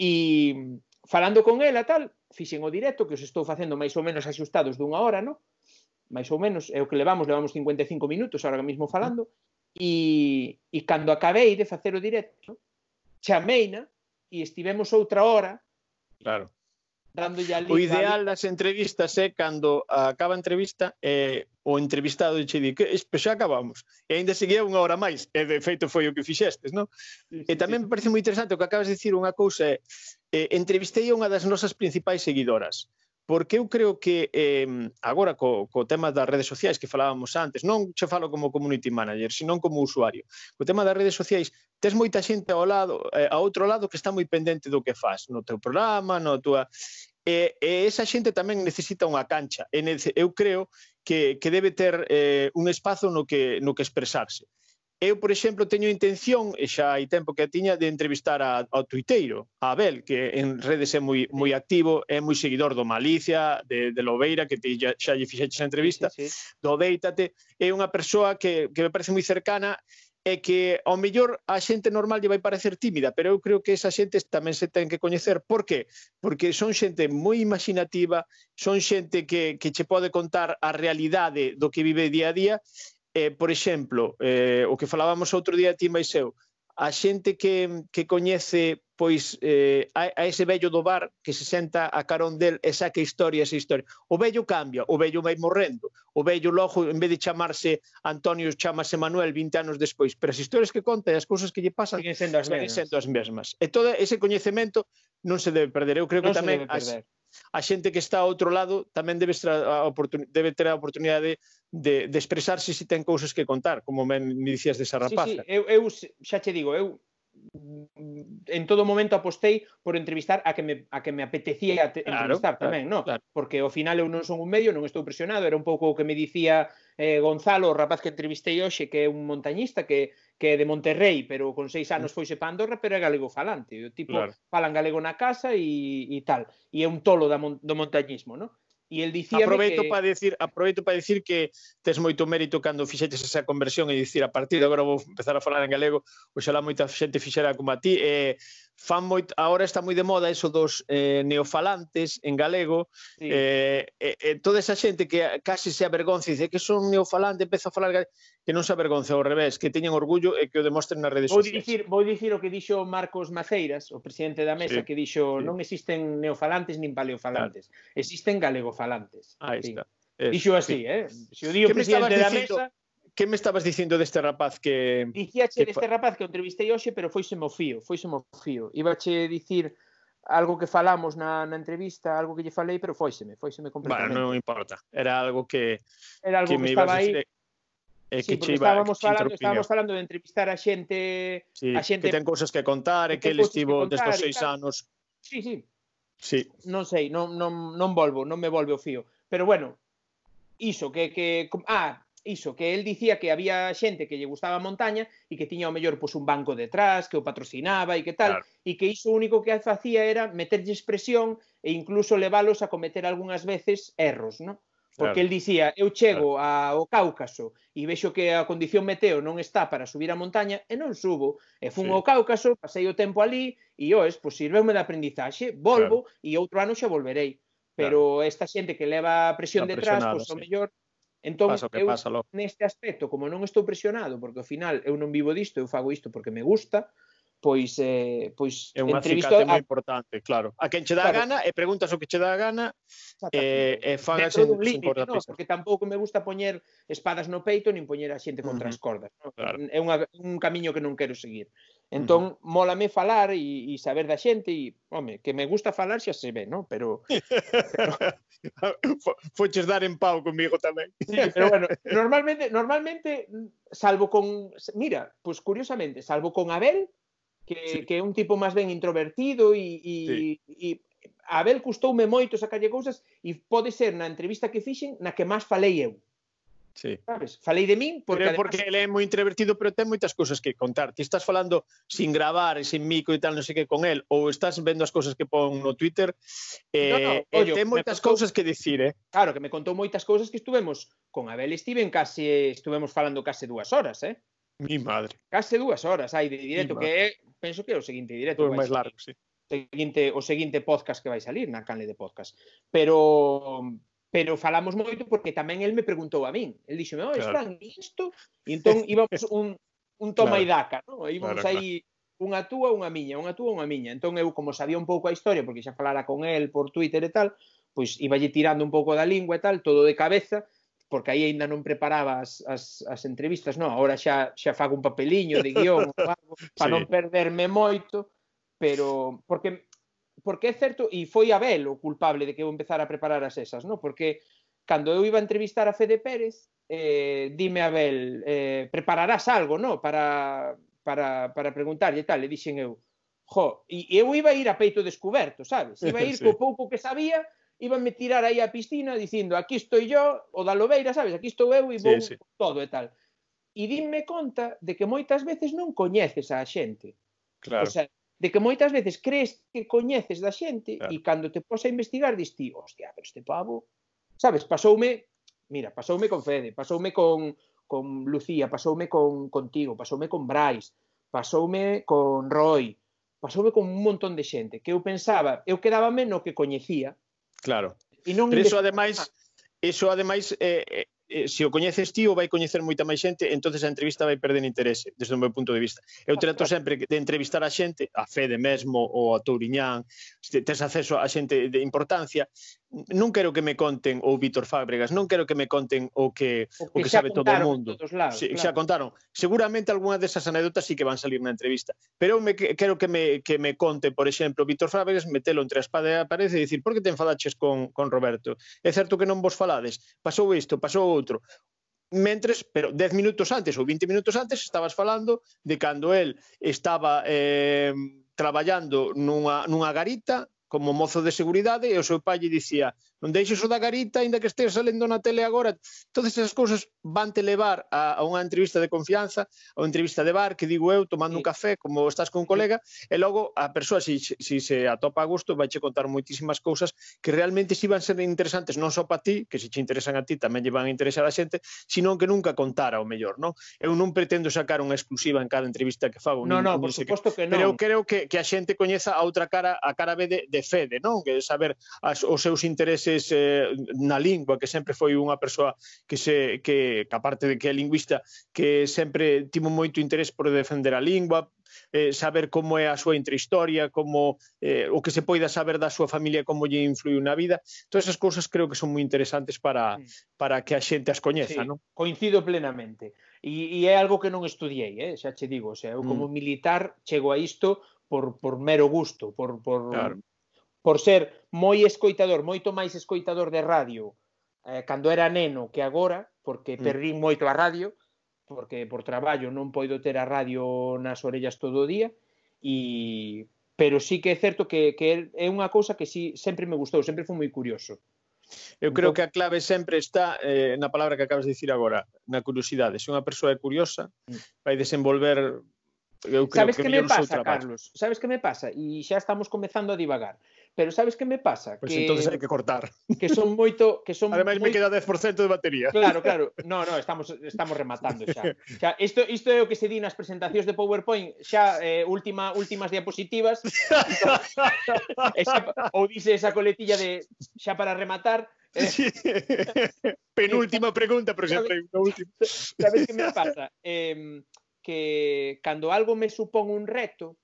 Speaker 1: E falando con ela tal, fixen o directo que os estou facendo máis ou menos axustados dunha hora, no? máis ou menos, é o que levamos, levamos 55 minutos agora mesmo falando, e, e cando acabei de facer o directo, chameina e estivemos outra hora
Speaker 2: Claro
Speaker 1: dando ya liga.
Speaker 2: O ideal das entrevistas é cando acaba a entrevista e o entrevistado che di que xa acabamos e aínda seguía unha hora máis e de feito foi o que fixestes, non? Sí, sí, e tamén sí. me parece moi interesante o que acabas de dicir unha cousa é eh, entrevistei a unha das nosas principais seguidoras porque eu creo que eh, agora co, co tema das redes sociais que falábamos antes, non che falo como community manager, senón como usuario. Co tema das redes sociais, tes moita xente ao lado, eh, ao outro lado que está moi pendente do que faz, no teu programa, no tua e, e esa xente tamén necesita unha cancha. E eu creo que, que debe ter eh, un espazo no que, no que expresarse. Eu, por exemplo, teño intención, e xa hai tempo que a tiña, de entrevistar a, ao tuiteiro, a Abel, que en redes é moi, moi activo, é moi seguidor do Malicia, de, de Lobeira, que te, xa, xa lle fixeches a entrevista, sí, sí, sí. do Deítate, é unha persoa que, que me parece moi cercana é que ao mellor a xente normal lle vai parecer tímida, pero eu creo que esa xente tamén se ten que coñecer. Por qué? Porque son xente moi imaginativa, son xente que, que che pode contar a realidade do que vive día a día Eh, por exemplo, eh, o que falábamos outro día ti máis eu, a xente que, que coñece pois eh, a, a ese vello do bar que se senta a carón del e saca historia, esa historia. O vello cambia, o vello vai morrendo. O vello logo, en vez de chamarse Antonio, chamase Manuel 20 anos despois. Pero as historias que conta e as cousas que lle pasan
Speaker 1: siguen sendo as, mesmas.
Speaker 2: sendo as mesmas. E todo ese coñecemento non se debe perder. Eu creo non que tamén... As, a xente que está a outro lado tamén debe, a debe ter a oportunidade de, de, de expresarse se ten cousas que contar, como me, me dicías desa rapaza.
Speaker 1: Sí, sí, eu, eu xa che digo, eu Mm, en todo momento apostei por entrevistar a que me, a que me apetecía claro, entrevistar claro, tamén, no? Claro. Porque ao final eu non son un medio, non estou presionado, era un pouco o que me dicía eh, Gonzalo, o rapaz que entrevistei hoxe, que é un montañista que, que é de Monterrey, pero con seis anos foise para Andorra, pero é galego falante. O tipo claro. falan galego na casa e, e tal. E é un tolo da do montañismo, no? E el dicía
Speaker 2: aproveito
Speaker 1: que...
Speaker 2: para decir, aproveito para decir que tes moito mérito cando fixetes esa conversión e dicir a partir de agora vou empezar a falar en galego, oxalá moita xente fixera como a ti e eh, fan moi, agora está moi de moda eso dos eh, neofalantes en galego sí. eh, eh, toda esa xente que casi se avergonza e dice que son neofalante, empeza a falar que non se avergonza ao revés, que teñen orgullo e que o demostren nas redes
Speaker 1: vou
Speaker 2: sociais.
Speaker 1: Dicir, vou dicir o que dixo Marcos Maceiras, o presidente da mesa, sí. que dixo sí. non existen neofalantes nin paleofalantes, claro. existen galegofalantes.
Speaker 2: Aí sí. está.
Speaker 1: Dixo así, sí. eh? Se o dio presidente da mesa,
Speaker 2: que me estabas dicindo deste rapaz que...
Speaker 1: Dicíache deste rapaz que o entrevistei hoxe, pero foi mo fío, foi mo fío. Ibache dicir algo que falamos na, na entrevista, algo que lle falei, pero foiseme, foiseme completamente.
Speaker 2: Bueno, non importa, era algo que...
Speaker 1: Era algo que,
Speaker 2: que
Speaker 1: estaba aí...
Speaker 2: E eh,
Speaker 1: sí,
Speaker 2: que che
Speaker 1: iba, estábamos, que falando, estábamos falando de entrevistar a xente...
Speaker 2: Sí,
Speaker 1: a xente
Speaker 2: que ten cousas que contar e que, eh, que ele estivo destes desde os seis anos...
Speaker 1: Sí, sí.
Speaker 2: Sí.
Speaker 1: Non sei, non, non, non volvo, non me volve o fío. Pero bueno, iso, que, que... Ah, iso, que el dicía que había xente que lle gustaba a montaña e que tiña o mellor pois un banco detrás, que o patrocinaba e que tal, claro. e que iso o único que facía era meterlles presión e incluso leválos a cometer algunhas veces erros, non? Porque claro. el dicía, eu chego claro. ao Cáucaso e vexo que a condición meteo non está para subir a montaña e non subo. E fun sí. ao Cáucaso, pasei o tempo ali e oes, pois sirveume de aprendizaxe, volvo claro. e outro ano xa volverei. Pero claro. esta xente que leva a presión detrás, pois sí. o mellor Entón,
Speaker 2: Paso que
Speaker 1: eu
Speaker 2: pasa, lo.
Speaker 1: neste aspecto, como non estou presionado, porque ao final eu non vivo disto, eu fago isto porque me gusta, pois eh, pois
Speaker 2: é unha entrevisto a... moi importante, claro. A quen che dá claro. gana e preguntas o que che dá gana e eh, e fagas
Speaker 1: en un límite, no, porque tampouco me gusta poñer espadas no peito nin poñer a xente contra uh -huh. as cordas, no? claro. É unha, un camiño que non quero seguir. Entón, mm. mólame falar e, e saber da xente e, home, que me gusta falar xa se ve, non? Pero... [LAUGHS]
Speaker 2: pero... Foches dar en pau comigo tamén.
Speaker 1: sí, pero bueno, normalmente, normalmente salvo con... Mira, pois pues curiosamente, salvo con Abel, que, sí. que é un tipo máis ben introvertido e, e, sí. e Abel custoume moito sacalle cousas e pode ser na entrevista que fixen na que máis falei eu.
Speaker 2: Sí.
Speaker 1: Sabes? Falei de min porque...
Speaker 2: Pero porque además... ele é moi introvertido, pero ten moitas cousas que contar. Ti estás falando sin gravar e sin micro e tal, non sei que con el, ou estás vendo as cousas que pon no Twitter, eh, no, no, eh, ollo, ten moitas contou... cousas que dicir, eh?
Speaker 1: Claro, que me contou moitas cousas que estuvemos con Abel Steven case, estuvemos falando case dúas horas, eh?
Speaker 2: Mi madre.
Speaker 1: Case dúas horas hai de directo, que é, penso que é o seguinte pois directo.
Speaker 2: O máis largo, sí.
Speaker 1: Seguinte, o seguinte podcast que vai salir na canle de podcast. Pero pero falamos moito porque tamén el me preguntou a min. El dixo, oh, claro. Fran, isto? E entón [LAUGHS] íbamos un, un toma claro. e daca, non? Íbamos claro, aí claro. unha túa, unha miña, unha túa, unha miña. Entón eu, como sabía un pouco a historia, porque xa falara con el por Twitter e tal, pois iba lle tirando un pouco da lingua e tal, todo de cabeza, porque aí aínda non preparaba as, as, as entrevistas, non, agora xa, xa fago un papeliño de guión, algo, [LAUGHS] para sí. non perderme moito, pero porque porque é certo, e foi Abel o culpable de que eu empezara a preparar as esas, non? Porque cando eu iba a entrevistar a Fede Pérez, eh, dime Abel, eh, prepararás algo, non? Para, para, para preguntarlle tal, e dixen eu, jo, e eu iba a ir a peito descoberto, sabes? Iba a ir [LAUGHS] sí. co pouco que sabía, iba a me tirar aí a piscina dicindo, aquí estou yo, o da Lobeira, sabes? Aquí estou eu e vou sí, sí. todo e tal. E dime conta de que moitas veces non coñeces a xente.
Speaker 2: Claro. O sea,
Speaker 1: de que moitas veces crees que coñeces da xente claro. e cando te pos a investigar dis ti, hostia, pero este pavo, sabes, pasoume, mira, pasoume con Fede, pasoume con con Lucía, pasoume con contigo, pasoume con Brais, pasoume con Roy, pasoume con un montón de xente que eu pensaba, eu quedaba menos que coñecía.
Speaker 2: Claro. E non Pero iso ademais, iso ademais eh, eh Eh, se o coñeces ti o vai coñecer moita máis xente, entonces a entrevista vai perder interese, desde o meu punto de vista. Eu trato sempre de entrevistar a xente, a Fede mesmo ou a Touriñán, tes acceso a xente de importancia, non quero que me conten ou Víctor Fábregas, non quero que me conten o que o que, o que sabe todo o mundo.
Speaker 1: Lados,
Speaker 2: sí, claro. Xa contaron. Seguramente algunha desas anécdotas sí que van salir na entrevista, pero eu me quero que me que me conte, por exemplo, Víctor Fábregas metelo entre a espada e a parede e dicir, "Por que te enfadaches con con Roberto? É certo que non vos falades. Pasou isto, pasou outro." mentres, pero 10 minutos antes ou 20 minutos antes estabas falando de cando el estaba eh, traballando nunha, nunha garita como mozo de seguridade e o seu pai lle dicía non deixes o da garita, aínda que estea salendo na tele agora, todas esas cousas vante levar a, a unha entrevista de confianza, a unha entrevista de bar, que digo eu, tomando sí. un café, como estás con un colega, sí. e logo a persoa, se, si, se, si se atopa a gusto, vai che contar moitísimas cousas que realmente si van ser interesantes non só para ti, que se che interesan a ti tamén lle van a interesar a xente, sino que nunca contara o mellor, non? Eu non pretendo sacar unha exclusiva en cada entrevista que fago.
Speaker 1: Non, nin, por suposto que, que non.
Speaker 2: Pero eu creo que, que a xente coñeza a outra cara, a cara B de, de Fede, non? Que saber as, os seus intereses francés eh, na lingua, que sempre foi unha persoa que, se, que, que aparte de que é lingüista, que sempre timo moito interés por defender a lingua, eh, saber como é a súa intrahistoria, como eh, o que se poida saber da súa familia, como lle influiu na vida. Todas esas cousas creo que son moi interesantes para, para que a xente as coñeza.
Speaker 1: Sí,
Speaker 2: non?
Speaker 1: Coincido plenamente. E, e é algo que non estudiei, eh? xa che digo, o sea, eu como mm. militar chego a isto por, por mero gusto, por, por, claro por ser moi escoitador, moito máis escoitador de radio eh, cando era neno que agora, porque mm. perdín moito a radio, porque por traballo non poido ter a radio nas orellas todo o día, e pero sí que é certo que, que é unha cousa que sí, sempre me gustou, sempre foi moi curioso.
Speaker 2: Eu creo que a clave sempre está eh, na palabra que acabas de dicir agora, na curiosidade. Se unha persoa é curiosa, mm. vai desenvolver
Speaker 1: Eu creo sabes que, que me pasa, Carlos? Sabes que me pasa? E xa estamos comezando a divagar. Pero sabes que me pasa?
Speaker 2: Pois pues
Speaker 1: que...
Speaker 2: entonces hai que cortar.
Speaker 1: Que son moito... Que son
Speaker 2: Ademais
Speaker 1: moi...
Speaker 2: me queda 10% de batería.
Speaker 1: Claro, claro. No, no, estamos, estamos rematando xa. xa isto, isto é o que se di nas presentacións de PowerPoint xa eh, última, últimas diapositivas. [LAUGHS] esa, ou dice esa coletilla de xa para rematar,
Speaker 2: Eh, sí. Penúltima pregunta, pero sempre última.
Speaker 1: Sabes que me pasa? Eh, que cando algo me supón un reto,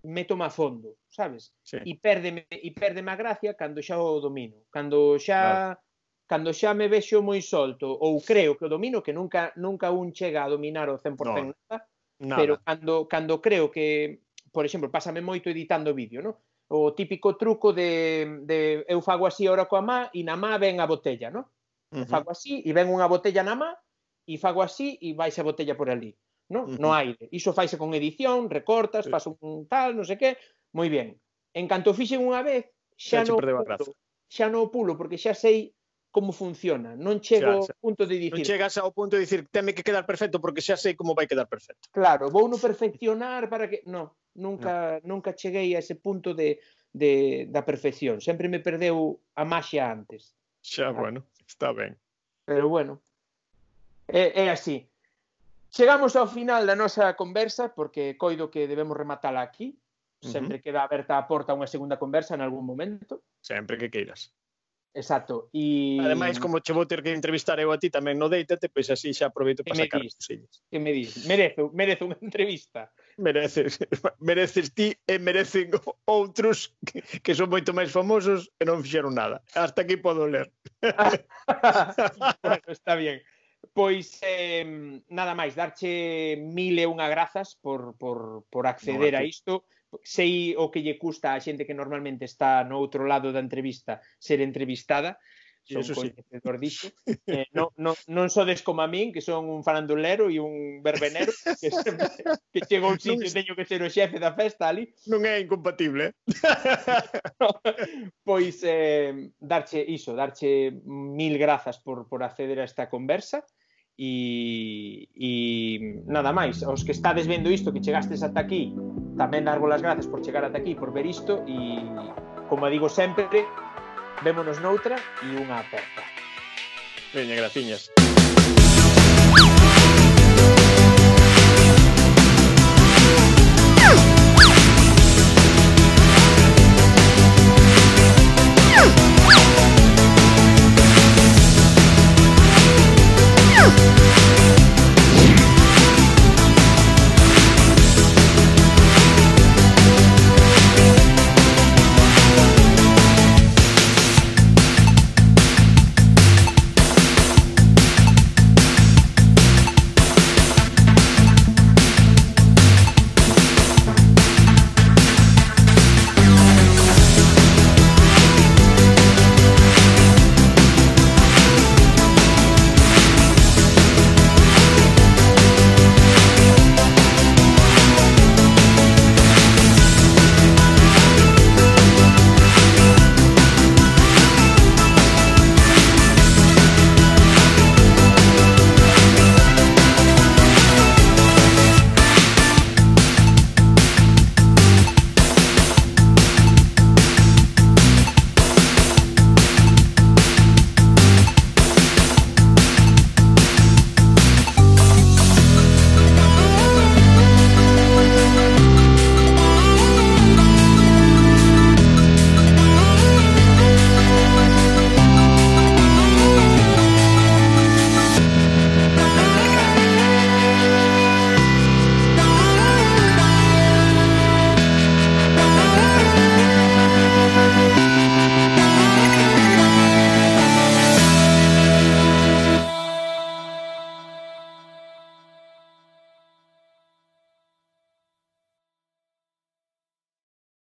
Speaker 1: me toma a fondo, sabes? Sí. E perdeme e perdeme a gracia cando xa o domino, cando xa claro. cando xa me vexo moi solto ou creo que o domino que nunca nunca un chega a dominar o 100% no, nada, nada, pero cando cando creo que, por exemplo, pásame moito editando vídeo, ¿no? O típico truco de, de eu fago así ahora coa má e na má ven a botella, ¿no? Uh -huh. Fago así e ven unha botella na má e fago así e vais a botella por ali, non? Uh -huh. No aire. Iso faise con edición, recortas, paso un tal, non sei que, moi ben. En canto fixen unha vez, xa, xa non pulo, xa non pulo, porque xa sei como funciona. Non chego ao punto de dicir...
Speaker 2: Non chegas ao punto de dicir, teme que quedar perfecto, porque xa sei como vai quedar perfecto.
Speaker 1: Claro, vou no perfeccionar para que... Non, nunca, no. nunca cheguei a ese punto de, de, da perfección. Sempre me perdeu a maxia antes.
Speaker 2: Xa, claro. bueno, está ben.
Speaker 1: Pero bueno, É, é así. Chegamos ao final da nosa conversa, porque coido que debemos rematala aquí. Sempre uh -huh. queda aberta a porta a unha segunda conversa en algún momento.
Speaker 2: Sempre que queiras.
Speaker 1: Exacto. E...
Speaker 2: Ademais, como che vou ter que entrevistar eu a ti tamén no Deítate, pois así xa aproveito para sacar as
Speaker 1: cosillas. Que me dis? Merezo, merezo unha entrevista.
Speaker 2: Mereces, [LAUGHS] mereces ti e merecen [LAUGHS] outros que, que son moito máis famosos e non fixeron nada. Hasta aquí podo ler. [LAUGHS]
Speaker 1: bueno, está bien. Pois, eh, nada máis, darche mil e unha grazas por, por, por acceder no, a isto. Sei o que lle custa a xente que normalmente está no outro lado da entrevista ser entrevistada. Son Eso coñecedor sí. disto. [LAUGHS] Eh, non, non, non sodes como a min, que son un farandulero e un verbenero, que, sempre, que chego a un sitio e teño que ser o xefe da festa ali.
Speaker 2: Non é incompatible. Eh? [LAUGHS]
Speaker 1: pois, eh, darche iso, darche mil grazas por, por acceder a esta conversa e, e nada máis, aos que estades vendo isto que chegastes ata aquí, tamén darvos as gracias por chegar ata aquí, por ver isto e como digo sempre, vémonos noutra e unha aperta.
Speaker 2: Veña, graciñas.